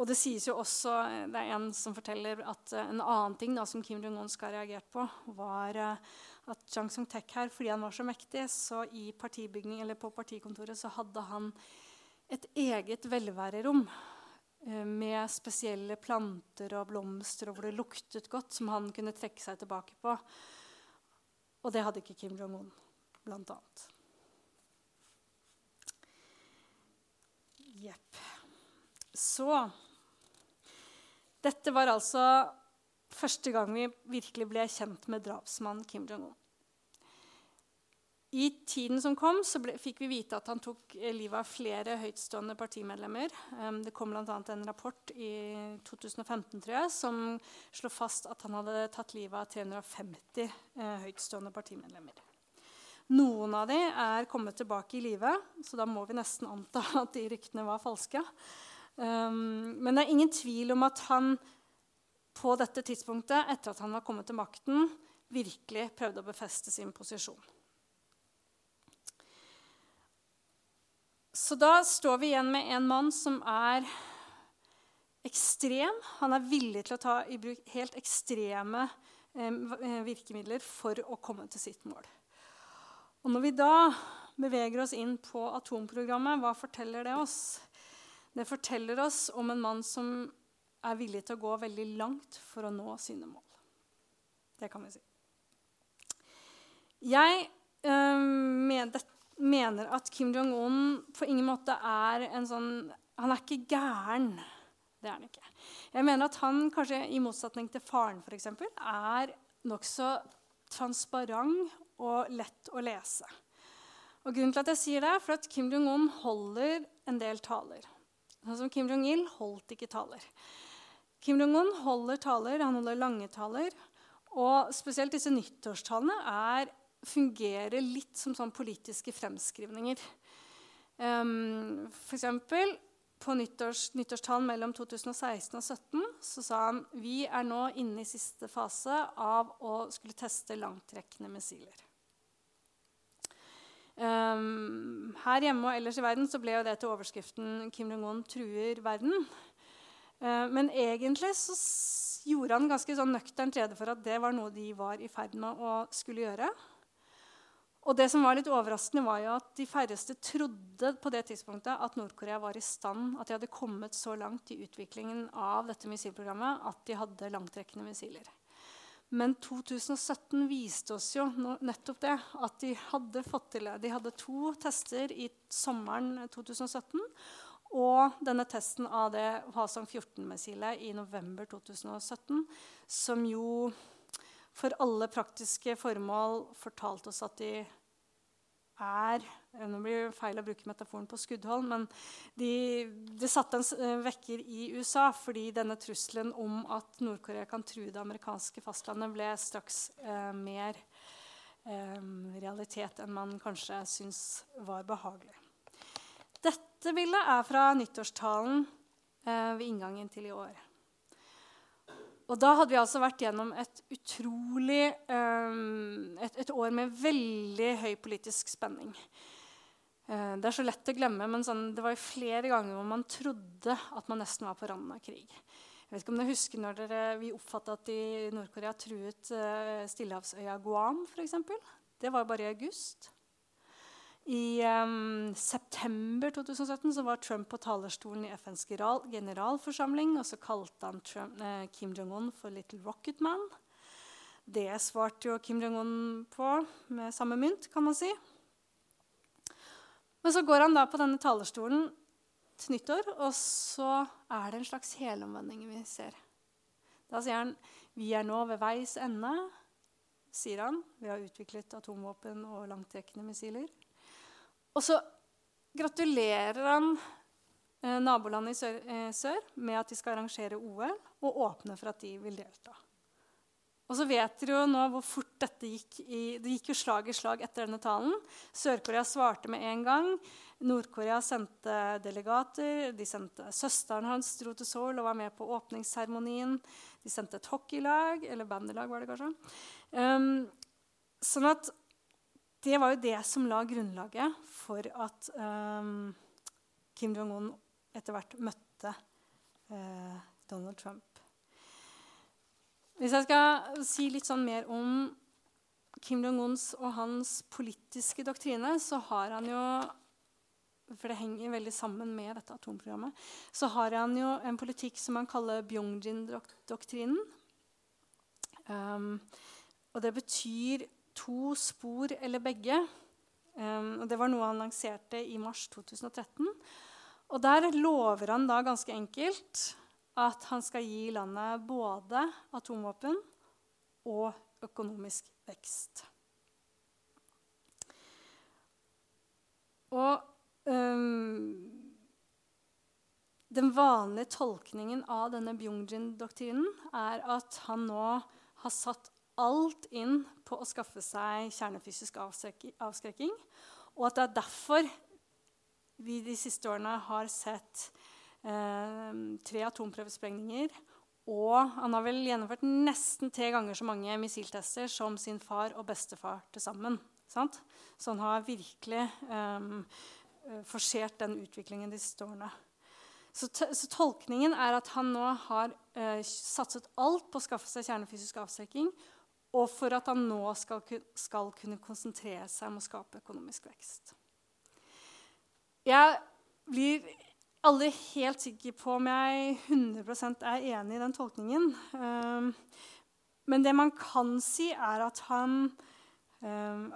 Og det sies jo også, det er en som forteller at uh, en annen ting da, som Kim Jong-un skal ha reagert på, var uh, at Jang Song-tek her, fordi han var så mektig, så i partibygning, eller på partikontoret så hadde han et eget velværerom eh, med spesielle planter og blomster, og hvor det luktet godt, som han kunne trekke seg tilbake på. Og det hadde ikke Kim Jong-un, blant annet. Jepp. Så Dette var altså første gang vi virkelig ble kjent med drapsmannen Kim Jong-un. I tiden som kom, så ble, fikk vi vite at han tok eh, livet av flere høytstående partimedlemmer. Det kom bl.a. en rapport i 2015 tror jeg, som slo fast at han hadde tatt livet av 350 uh, høytstående partimedlemmer. Noen av dem er kommet tilbake i live, så da må vi nesten anta at de ryktene var falske. Um, men det er ingen tvil om at han på dette tidspunktet, etter at han var kommet til makten, virkelig prøvde å befeste sin posisjon. Så da står vi igjen med en mann som er ekstrem. Han er villig til å ta i bruk helt ekstreme eh, virkemidler for å komme til sitt mål. Og når vi da beveger oss inn på atomprogrammet, hva forteller det oss? Det forteller oss om en mann som er villig til å gå veldig langt for å nå sine mål. Det kan vi si. Jeg med mener at Kim Jong-un på ingen måte er en sånn Han er ikke gæren. Det er han ikke. Jeg mener at han, kanskje i motsetning til faren, f.eks., er nokså transparent og lett å lese. Og grunnen til at jeg sier det, er for at Kim Jong-un holder en del taler. Sånn som Kim Jong-il holdt ikke taler. Kim Jong-un holder taler, han holder lange taler. Og spesielt disse nyttårstalene er fungerer litt som sånn politiske fremskrivninger. Um, eksempel, på nyttårs, nyttårstalen mellom 2016 og 2017 så sa han vi er nå inne i siste fase av å skulle teste langtrekkende missiler. Um, her hjemme og ellers i verden så ble jo det til overskriften 'Kim Jong-un truer verden'. Uh, men egentlig så gjorde han ganske sånn nøkternt rede for at det var noe de var i ferd med å skulle gjøre. Og det som var litt overraskende var jo at De færreste trodde på det tidspunktet at Nord-Korea var i stand, at de hadde kommet så langt i utviklingen av dette missilprogrammet at de hadde langtrekkende missiler. Men 2017 viste oss jo nettopp det. At de hadde fått til det. De hadde to tester i sommeren 2017. Og denne testen av det Hwasong 14-missilet i november 2017, som jo for alle praktiske formål fortalte oss at de er Nå blir det feil å bruke metaforen på skuddhold, men de, de satte en eh, vekker i USA fordi denne trusselen om at Nord-Korea kan true det amerikanske fastlandet, ble straks eh, mer eh, realitet enn man kanskje syns var behagelig. Dette bildet er fra nyttårstalen eh, ved inngangen til i år. Og da hadde vi altså vært gjennom et utrolig um, et, et, år med veldig høy politisk spenning. Uh, det er så lett å glemme, men sånn, det var jo flere ganger hvor man trodde at man nesten var på randen av krig. Jeg vet ikke om dere husker når dere, vi oppfatta at Nord-Korea truet uh, stillehavsøya Guam, f.eks. Det var bare i august. I um, september 2017 så var Trump på talerstolen i FNs generalforsamling. Og så kalte han Trump, eh, Kim Jong-un for 'Little Rocket Man'. Det svarte jo Kim Jong-un på med samme mynt, kan man si. Men så går han da på denne talerstolen til nyttår, og så er det en slags helomvending vi ser. Da sier han vi er nå ved veis ende, sier han. Vi har utviklet atomvåpen og langtrekkende missiler. Og så gratulerer han eh, nabolandet i sør, eh, sør, med at de skal arrangere OL, og åpne for at de vil delta. Og så vet dere jo nå hvor fort dette gikk. I, det gikk jo slag i slag etter denne talen. Sør-Korea svarte med en gang. Nord-Korea sendte delegater. de sendte Søsteren hans dro til Seoul og var med på åpningsseremonien. De sendte et hockeylag, eller bandylag, var det kanskje. Um, sånn at det var jo det som la grunnlaget for at um, Kim Jong-un etter hvert møtte uh, Donald Trump. Hvis jeg skal si litt sånn mer om Kim Jong-uns og hans politiske doktrine, så har han jo for det henger veldig sammen med dette atomprogrammet, så har han jo en politikk som han kaller Byongjin-doktrinen. Um, og det betyr to spor eller begge. Um, og det var noe han lanserte i mars 2013. Og der lover han da ganske enkelt at han skal gi landet både atomvåpen og økonomisk vekst. Og um, den vanlige tolkningen av denne Byungjin-doktrinen er at han nå har satt alt inn på å skaffe seg kjernefysisk avskrekking, og at det er derfor vi de siste årene har sett eh, tre atomprøvesprengninger. Og han har vel gjennomført nesten tre ganger så mange missiltester som sin far og bestefar til sammen. Sant? Så han har virkelig eh, forsert den utviklingen de siste årene. Så, så, tolkningen er at han nå har eh, satset alt på å skaffe seg kjernefysisk avskrekking, og for at han nå skal, skal, kunne konsentrere seg om å skape økonomisk vekst. Jeg blir aldri helt sikker på om jeg 100 er enig i den tolkningen. Um, men det man kan si, er at han Ehm,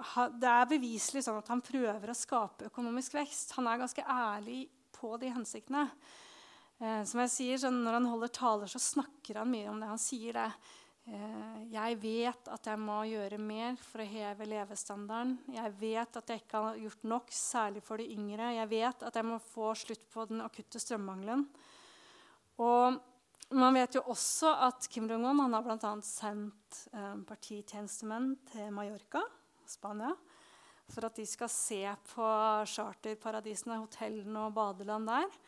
det er beviselig sånn at han prøver å skape økonomisk vekst. Han er ganske ærlig på de hensiktene. Ehm, som jeg sier, så Når han holder taler, så snakker han mye om det. Han sier det. Ehm, jeg vet at jeg må gjøre mer for å heve levestandarden. Jeg vet at jeg ikke har gjort nok, særlig for de yngre. Jeg vet at jeg må få slutt på den akutte strømmangelen. Og man vet jo også at Kim Jong-un har bl.a. sendt eh, partitjenestemenn til Mallorca, Spania, for at de skal se på charterparadisene, hotellene og badeland der.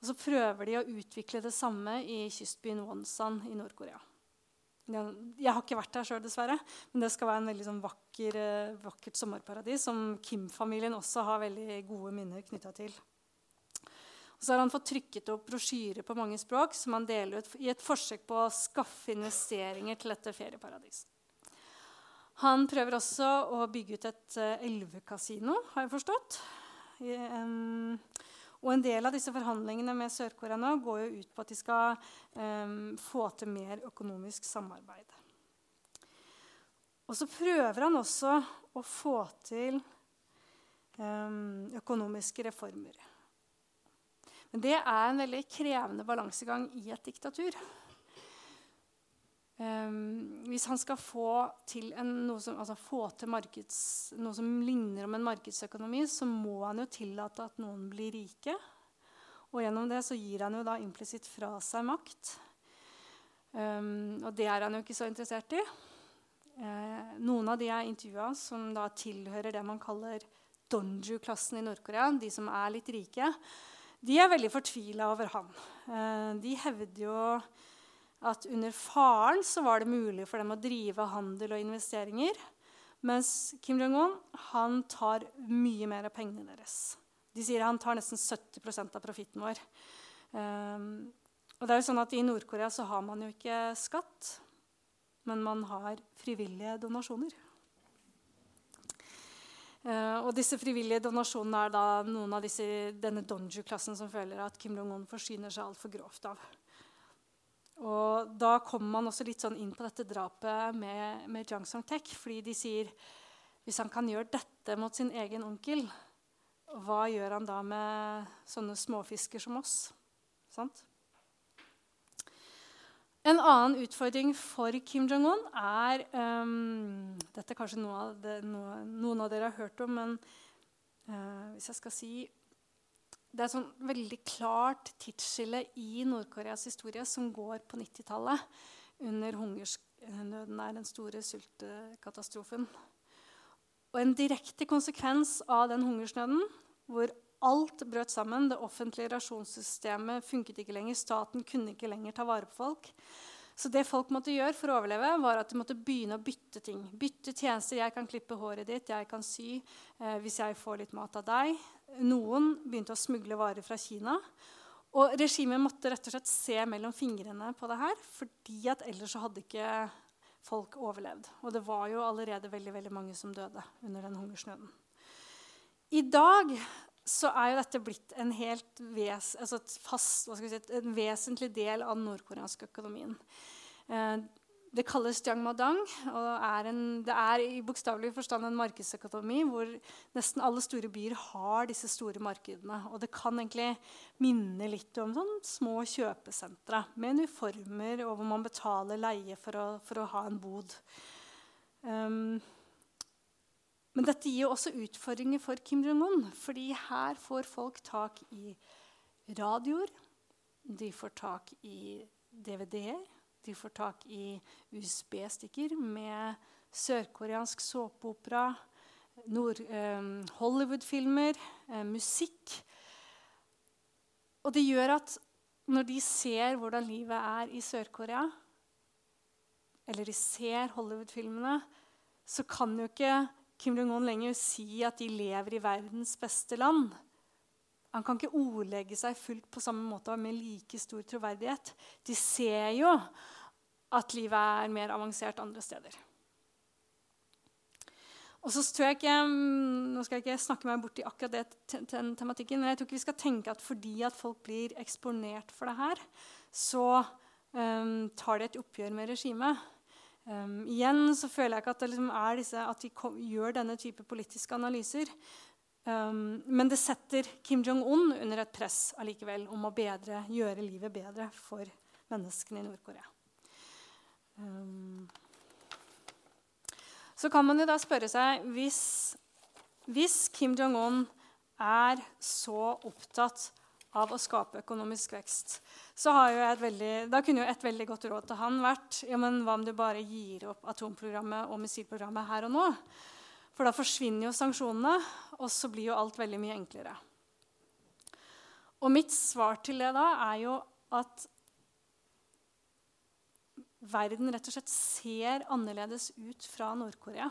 Og så prøver de å utvikle det samme i kystbyen Wonsan i Nord-Korea. Jeg har ikke vært der sjøl, dessverre, men det skal være en veldig sånn vakker, eh, vakkert sommerparadis som Kim-familien også har veldig gode minner knytta til. Og så har han fått trykket opp brosjyrer på mange språk som han deler ut i et forsøk på å skaffe investeringer til dette ferieparadiset. Han prøver også å bygge ut et uh, elvekasino, har jeg forstått. I, um, og en del av disse forhandlingene med Sør-Korea nå går jo ut på at de skal um, få til mer økonomisk samarbeid. Og så prøver han også å få til um, økonomiske reformer. Men det er en veldig krevende balansegang i et diktatur. Um, hvis han skal få til, en, noe, som, altså få til markeds, noe som ligner om en markedsøkonomi, så må han jo tillate at noen blir rike. Og gjennom det så gir han jo da implisitt fra seg makt. Um, og det er han jo ikke så interessert i. Uh, noen av de jeg intervjua, som da tilhører det man kaller Donju-klassen i Nord-Korea, de som er litt rike, de er veldig fortvila over han. Uh, de hevder jo at under faren så var det mulig for dem å drive handel og investeringer. Mens Kim Jong-un han tar mye mer av pengene deres. De sier han tar nesten 70 av profitten vår. Um, og det er jo sånn at I Nord-Korea så har man jo ikke skatt, men man har frivillige donasjoner. Uh, og disse frivillige donasjonene er da noen av disse, denne Donju-klassen som føler at Kim Jong-un forsyner seg altfor grovt av. Og Da kommer man også litt sånn inn på dette drapet med, med Jang Song-tek. Fordi de sier hvis han kan gjøre dette mot sin egen onkel, hva gjør han da med sånne småfisker som oss? Sant? En annen utfordring for Kim Jong-un er um, Dette er kanskje noe av det, noe, noen av dere har hørt om, men uh, hvis jeg skal si Det er sånn veldig klart tidsskille i Nord-Koreas historie som går på 90-tallet, under hungersnøden der, den store sultkatastrofen. Og en direkte konsekvens av den hungersnøden, hvor alt brøt sammen. Det offentlige rasjonssystemet funket ikke lenger. Staten kunne ikke lenger ta vare på folk. Så det folk måtte gjøre for å overleve, var at de måtte begynne å bytte ting. Bytte tjenester. Jeg kan klippe håret ditt, jeg kan sy eh, hvis jeg får litt mat av deg. Noen begynte å smugle varer fra Kina. Og regimet måtte rett og slett se mellom fingrene på det her, fordi at ellers så hadde ikke folk overlevd. Og det var jo allerede veldig, veldig mange som døde under den hungersnøden. I dag så er jo dette blitt en helt ves, altså fast, si, en vesentlig del av den nordkoreanske økonomien. Eh, det kalles Jiang Madang. og er en, Det er i bokstavelig forstand en markedsøkonomi hvor nesten alle store byer har disse store markedene. Og det kan egentlig minne litt om sånn små kjøpesentre med uniformer, og hvor man betaler leie for å, for å ha en bod. Um, men dette gir jo også utfordringer for Kim Jong-un, fordi her får folk tak i radioer, de får tak i DVD-er. De får tak i USB-stikker med sørkoreansk såpeopera, eh, Hollywood-filmer, eh, musikk. Og det gjør at når de ser hvordan livet er i Sør-Korea, eller de ser Hollywood-filmene, så kan jo ikke Kim Jong-un lenger si at de lever i verdens beste land. Han kan ikke ordlegge seg fullt på samme måte med like stor troverdighet. De ser jo at livet er mer avansert andre steder. Og så tror jeg ikke, Nå skal jeg ikke snakke meg bort i akkurat det, den tematikken, men jeg tror ikke vi skal tenke at fordi at folk blir eksponert for det her, så um, tar de et oppgjør med regimet. Um, igjen så føler jeg ikke at det liksom er disse, at de kom, gjør denne type politiske analyser. Um, men det setter Kim Jong-un under et press allikevel om å bedre, gjøre livet bedre for menneskene i Nord-Korea. Um, så kan man jo da spørre seg hvis, hvis Kim Jong-un er så opptatt av å skape økonomisk vekst, så veldig, da kunne jo et veldig godt råd til han vært ja, men hva om du bare gir opp atomprogrammet og missilprogrammet her og nå? For da forsvinner jo sanksjonene, og så blir jo alt veldig mye enklere. Og mitt svar til det da er jo at verden rett og slett ser annerledes ut fra Nord-Korea.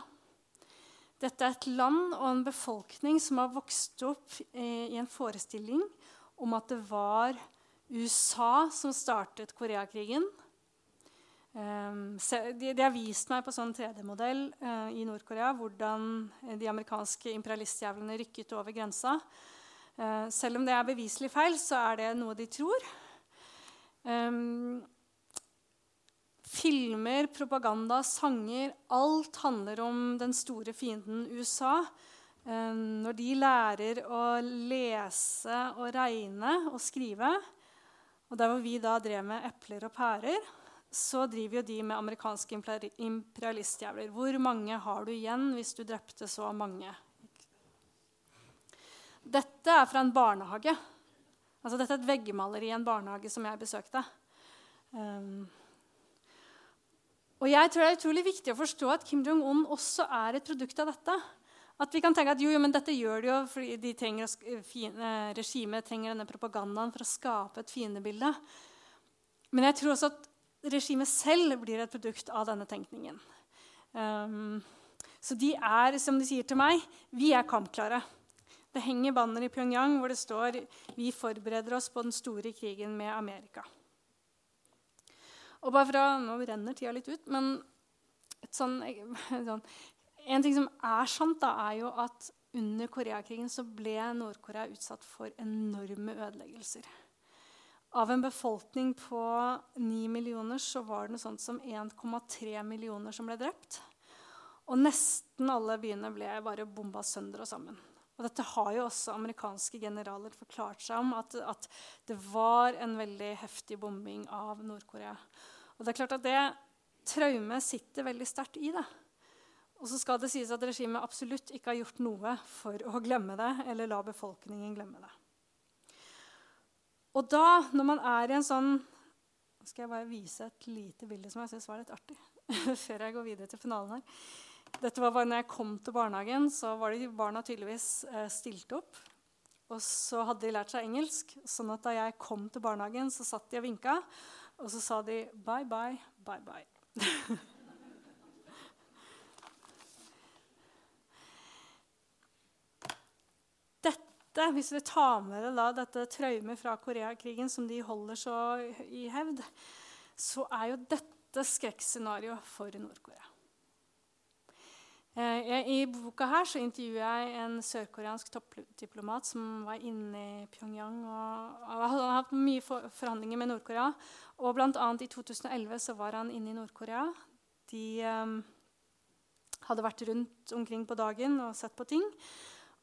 Dette er et land og en befolkning som har vokst opp eh, i en forestilling om at det var USA som startet Koreakrigen. Um, de, har vist meg på sånn 3D-modell uh, i Nord-Korea hvordan de amerikanske imperialistjævlene rykket over grensa. Uh, selv om det er beviselig feil, så er det noe de tror. Um, Filmer, propaganda, sanger Alt handler om den store fienden USA. Eh, når de lærer å lese og regne og skrive, og der hvor vi da drev med epler og pærer, så driver jo de med amerikanske imperialistjævler. Hvor mange har du igjen hvis du drepte så mange? Dette er fra en barnehage. Altså, dette er et veggmaleri i en barnehage som jeg besøkte. Um, og jeg tror Det er utrolig viktig å forstå at Kim Jong-un også er et produkt av dette. At vi kan tenke at jo, jo, men dette gjør de jo fordi de trenger, regimet trenger denne propagandaen for å skape et fiendebilde. Men jeg tror også at regimet selv blir et produkt av denne tenkningen. Um, så de er, som de sier til meg, vi er kampklare. Det henger banner i Pyongyang hvor det står vi forbereder oss på den store krigen med Amerika. Og bare fra, Nå renner tida litt ut, men sånn, sånn, en ting som er sant, da, er jo at under Koreakrigen så ble Nord-Korea utsatt for enorme ødeleggelser. Av en befolkning på 9 millioner så var det noe sånt som 1,3 millioner som ble drept. Og nesten alle byene ble bare bomba sønder og sammen. Og dette har jo også amerikanske generaler forklart seg om, at, at det var en veldig heftig bombing av Nord-Korea. Og det er klart at det traumet sitter veldig sterkt i det. Og så skal det sies at regimet absolutt ikke har gjort noe for å glemme det eller la befolkningen glemme det. Og da, når man er i en sånn Nå skal jeg bare vise et lite bilde som jeg syns var litt artig. før jeg går videre til finalen her. Dette var bare når jeg kom til barnehagen, så var de barna tydeligvis eh, stilt opp. Og så hadde de lært seg engelsk, sånn at da jeg kom til barnehagen, så satt de og vinka. Og så sa de bye, bye, bye, bye. dette, hvis vi tar med det dette traumet fra Koreakrigen som de holder så i hevd, så er jo dette skrekkscenarioet for Nord-Korea. Eh, I boka her så intervjuer jeg en sørkoreansk toppdiplomat som var inne i Pyongyang og hadde hatt mye forhandlinger med Nord-Korea. Og bl.a. i 2011 så var han inne i Nord-Korea. De um, hadde vært rundt omkring på dagen og sett på ting.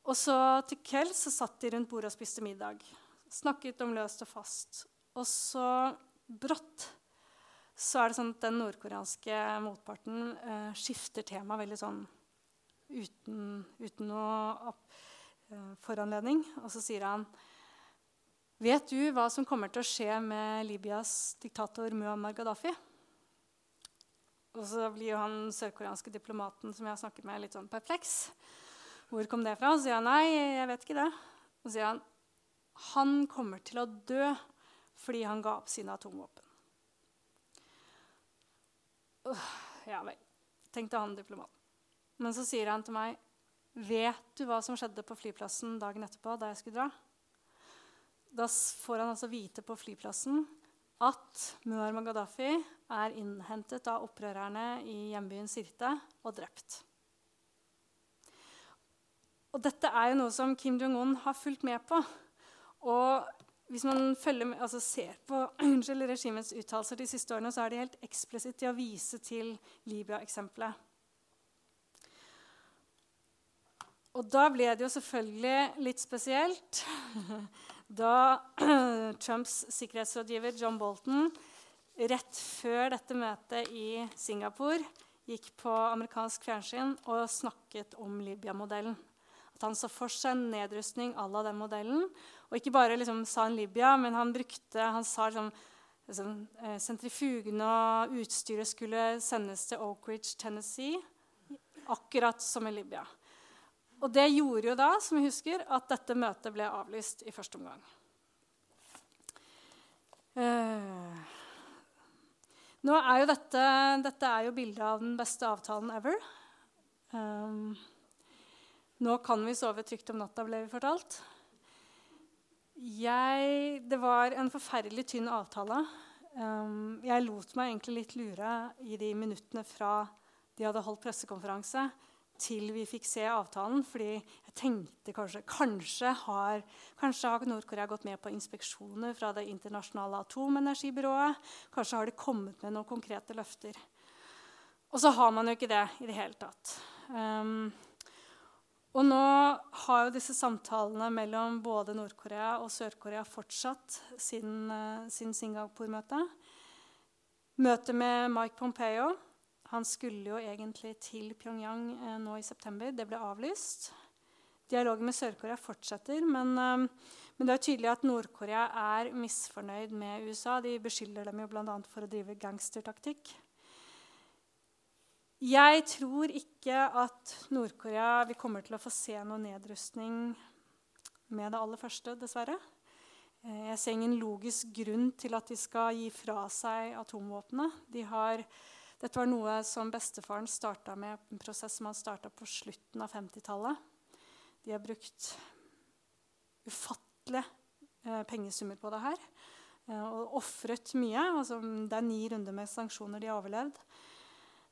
Og så til kvelds så satt de rundt bordet og spiste middag. Snakket om løst og fast. Og så brått så er det sånn at den nordkoreanske motparten eh, skifter tema veldig sånn uten, uten noe eh, foranledning. Og så sier han Vet du hva som kommer til å skje med Libyas diktator Muammar Gaddafi? Og så blir jo han sørkoreanske diplomaten som jeg har snakket med, litt sånn perpleks. Hvor kom det fra? Så sier han nei, jeg vet ikke det. Så sier han han kommer til å dø fordi han ga opp sine atomvåpen. Ja vel, tenkte han diplomaten. Men så sier han til meg, 'Vet du hva som skjedde på flyplassen dagen etterpå?' Da jeg skulle dra? Da får han altså vite på flyplassen at Muammar Gaddafi er innhentet av opprørerne i hjembyen Sirte og drept. Og dette er jo noe som Kim Jong-un har fulgt med på. Og hvis man med, altså ser på unnskyld, regimets uttalelser de siste årene, så er de helt eksplisitt i å vise til Libya-eksempelet. Og da ble det jo selvfølgelig litt spesielt da Trumps sikkerhetsrådgiver John Bolton rett før dette møtet i Singapore gikk på amerikansk fjernsyn og snakket om Libya-modellen. Han så for seg nedrustning à la den modellen. Og ikke bare liksom sa han Libya, men han brukte Han sa liksom, liksom eh, sentrifugene og utstyret skulle sendes til Oak Ridge, Tennessee, akkurat som i Libya. Og det gjorde jo da, som jeg husker, at dette møtet ble avlyst i første omgang. Uh, nå er jo dette, dette er jo bildet av den beste avtalen ever. Um, nå kan vi sove trygt om natta, ble vi fortalt. Jeg, det var en forferdelig tynn avtale. Um, jeg lot meg egentlig litt lure i de minuttene fra de hadde holdt pressekonferanse, til vi fikk se avtalen. fordi jeg tenkte kanskje Kanskje har, kanskje har Nord-Korea gått med på inspeksjoner fra Det internasjonale atomenergibyrået. Kanskje har de kommet med noen konkrete løfter. Og så har man jo ikke det i det hele tatt. Um, og nå har jo disse samtalene mellom både Nord-Korea og Sør-Korea fortsatt siden, uh, siden Singapore-møtet. Møtet med Mike Pompeo han skulle jo egentlig til Pyongyang eh, nå i september. Det ble avlyst. Dialogen med Sør-Korea fortsetter, men, eh, men, det er tydelig at Nord-Korea er misfornøyd med USA. De beskylder dem jo bl.a. for å drive gangstertaktikk. Jeg tror ikke at Nord-Korea Vi kommer til å få se noe nedrustning med det aller første, dessverre. Eh, jeg ser ingen logisk grunn til at de skal gi fra seg atomvåpnene. De dette var noe som bestefaren starta med, en prosess som han starta på slutten av 50-tallet. De har brukt ufattelige eh, pengesummer på det her. Eh, og ofret mye. Altså, det er ni runder med sanksjoner de har overlevd.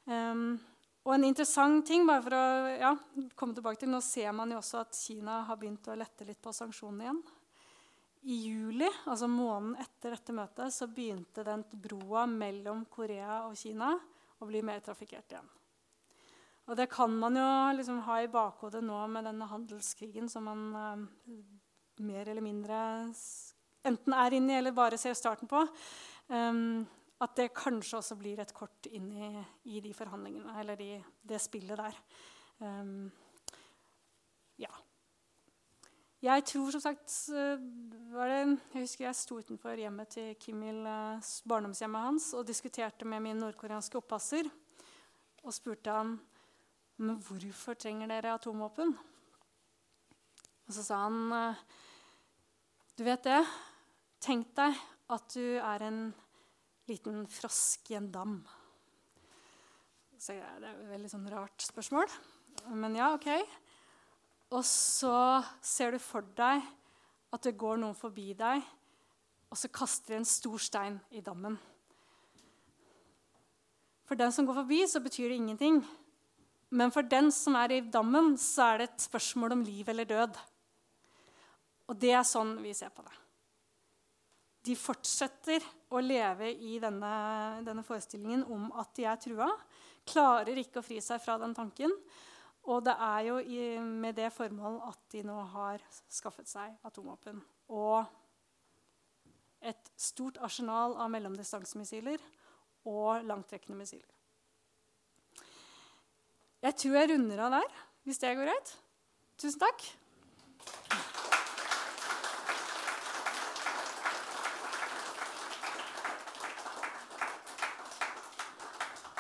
Um, og en interessant ting, bare for å ja, komme tilbake til, Nå ser man jo også at Kina har begynt å lette litt på sanksjonene igjen. I juli, altså måneden etter dette møtet, så begynte den broa mellom Korea og Kina å bli mer trafikkert igjen. Og det kan man jo liksom ha i bakhodet nå med denne handelskrigen som man eh, mer eller mindre enten er inne i eller bare ser starten på. Um, at det kanskje også blir et kort inn i, i de forhandlingene, eller i det spillet der. Um, ja. Jeg tror som sagt var det, Jeg husker jeg sto utenfor hjemmet til Kim Il, eh, barndomshjemmet hans, og diskuterte med min nordkoreanske oppasser. Og spurte han men hvorfor trenger dere atomvåpen. Og så sa han eh, Du vet det. Tenk deg at du er en liten frosk i en dam. Så det er et veldig sånn rart spørsmål. Men ja, OK. Og så ser du for deg at det går noen forbi deg, og så kaster de en stor stein i dammen. For den som går forbi, så betyr det ingenting. Men for den som er i dammen, så er det et spørsmål om liv eller død. Og det er sånn vi ser på det. De fortsetter å leve i denne, denne forestillingen om at de er trua. Klarer ikke å fri seg fra den tanken. Og det er jo i, med det formål at de nå har skaffet seg atomvåpen. Og et stort arsenal av mellomdistansemissiler og langtrekkende missiler. Jeg tror jeg runder av der, hvis det går greit. Tusen takk.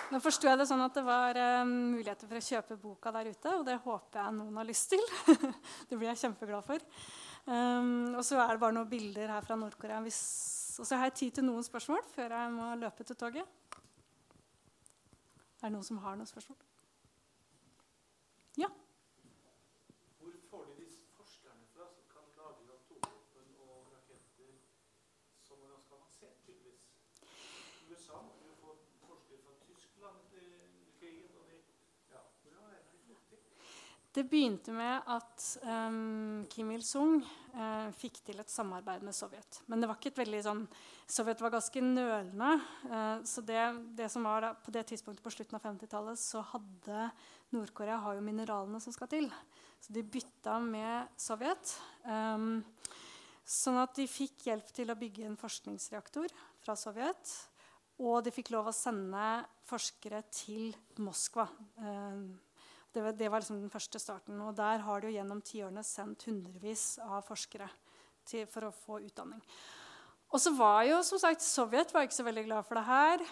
Nå forsto jeg det sånn at det var um, muligheter for å kjøpe boka der ute, og det håper jeg noen har lyst til. det blir jeg kjempeglad for. Um, og så er det bare noen bilder her fra Nord-Korea. Og så har jeg tid til noen spørsmål før jeg må løpe til toget. Er det noen som har noen spørsmål? Ja? Hvor får de disse forskerne fra som kan lage atomvåpen og raketter som er ganske avansert, tydeligvis? USA må jo få forskere fra Tyskland etter krigen. og de, ja, Hvordan er det de fått til? Det begynte med at um, Kim Il-sung uh, fikk til et samarbeid med Sovjet. Men det var ikke et veldig sånn, Sovjet var ganske nølende. Uh, så det, det, som var da, På det tidspunktet på slutten av 50-tallet så hadde Nord-Korea har jo mineralene som skal til. Så de bytta med Sovjet. Um, sånn at de fikk hjelp til å bygge en forskningsreaktor fra Sovjet. Og de fikk lov å sende forskere til Moskva. Um, det var, det var liksom den første starten. Og der har de jo gjennom tiårene sendt hundrevis av forskere til, for å få utdanning. Og så var jo som sagt Sovjet var ikke så veldig glad for det her.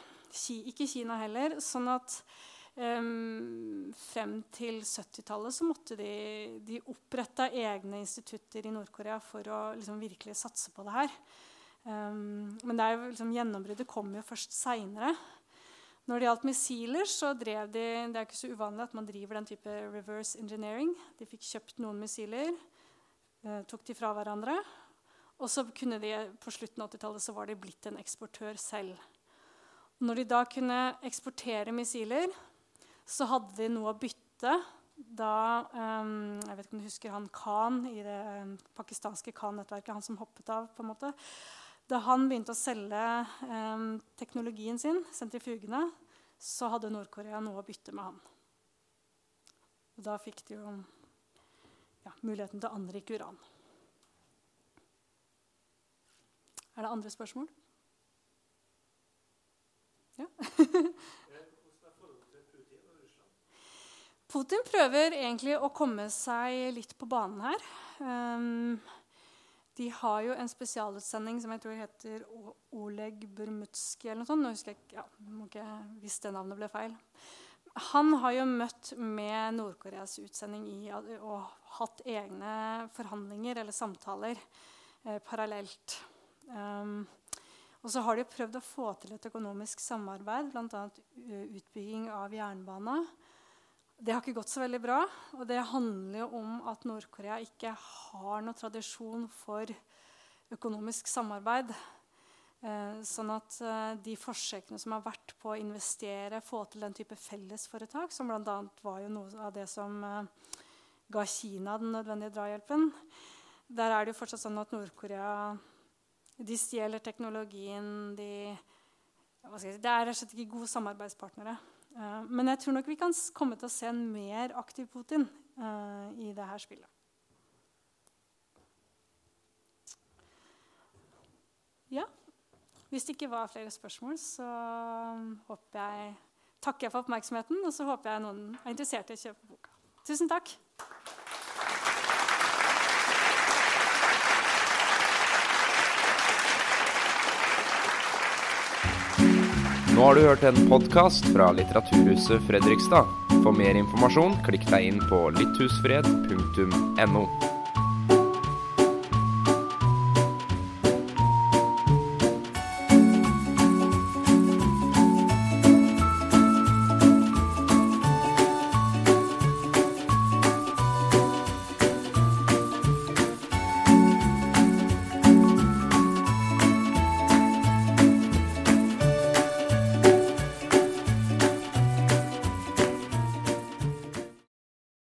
Ikke Kina heller. sånn at um, frem til 70-tallet så måtte de, de opprette egne institutter i Nord-Korea for å liksom, virkelig satse på det her. Um, men det er jo, liksom, gjennombruddet kom jo først seinere. Når det gjaldt missiler, så drev de Det er ikke så uvanlig at man driver den type reverse engineering. De fikk kjøpt noen missiler, eh, tok de fra hverandre. Og så kunne de, på slutten av 80-tallet så var de blitt en eksportør selv. Når de da kunne eksportere missiler, så hadde de noe å bytte. Da um, Jeg vet ikke om du husker han Khan i det um, pakistanske Khan-nettverket, han som hoppet av. på en måte. Da han begynte å selge eh, teknologien sin, sentrifugene, så hadde Nord-Korea noe å bytte med han. Og da fikk de jo ja, muligheten til å anrike uran. Er det andre spørsmål? Ja. Putin prøver egentlig å komme seg litt på banen her. Um, de har jo en spesialutsending som jeg tror heter Oleg Burmutskij. eller noe sånt. Nå husker jeg ja, ikke, Hvis det navnet ble feil. Han har jo møtt med Nord-Koreas utsending i, og hatt egne forhandlinger eller samtaler eh, parallelt. Um, og så har de prøvd å få til et økonomisk samarbeid, bl.a. utbygging av jernbane. Det har ikke gått så veldig bra. Og det handler jo om at Nord-Korea ikke har noen tradisjon for økonomisk samarbeid. Eh, sånn at eh, de forsøkene som har vært på å investere, få til den type fellesforetak, som bl.a. var jo noe av det som eh, ga Kina den nødvendige drahjelpen, der er det jo fortsatt sånn at Nord-Korea de stjeler teknologien. De, si, det er rett og slett ikke gode samarbeidspartnere. Uh, men jeg tror nok vi kan komme til å se en mer aktiv Putin uh, i det her spillet. Ja. Hvis det ikke var flere spørsmål, så håper jeg, takker jeg for oppmerksomheten. Og så håper jeg noen er interessert i å kjøpe boka. Tusen takk. Nå har du hørt en podkast fra Litteraturhuset Fredrikstad. For mer informasjon, klikk deg inn på lytthusfred.no.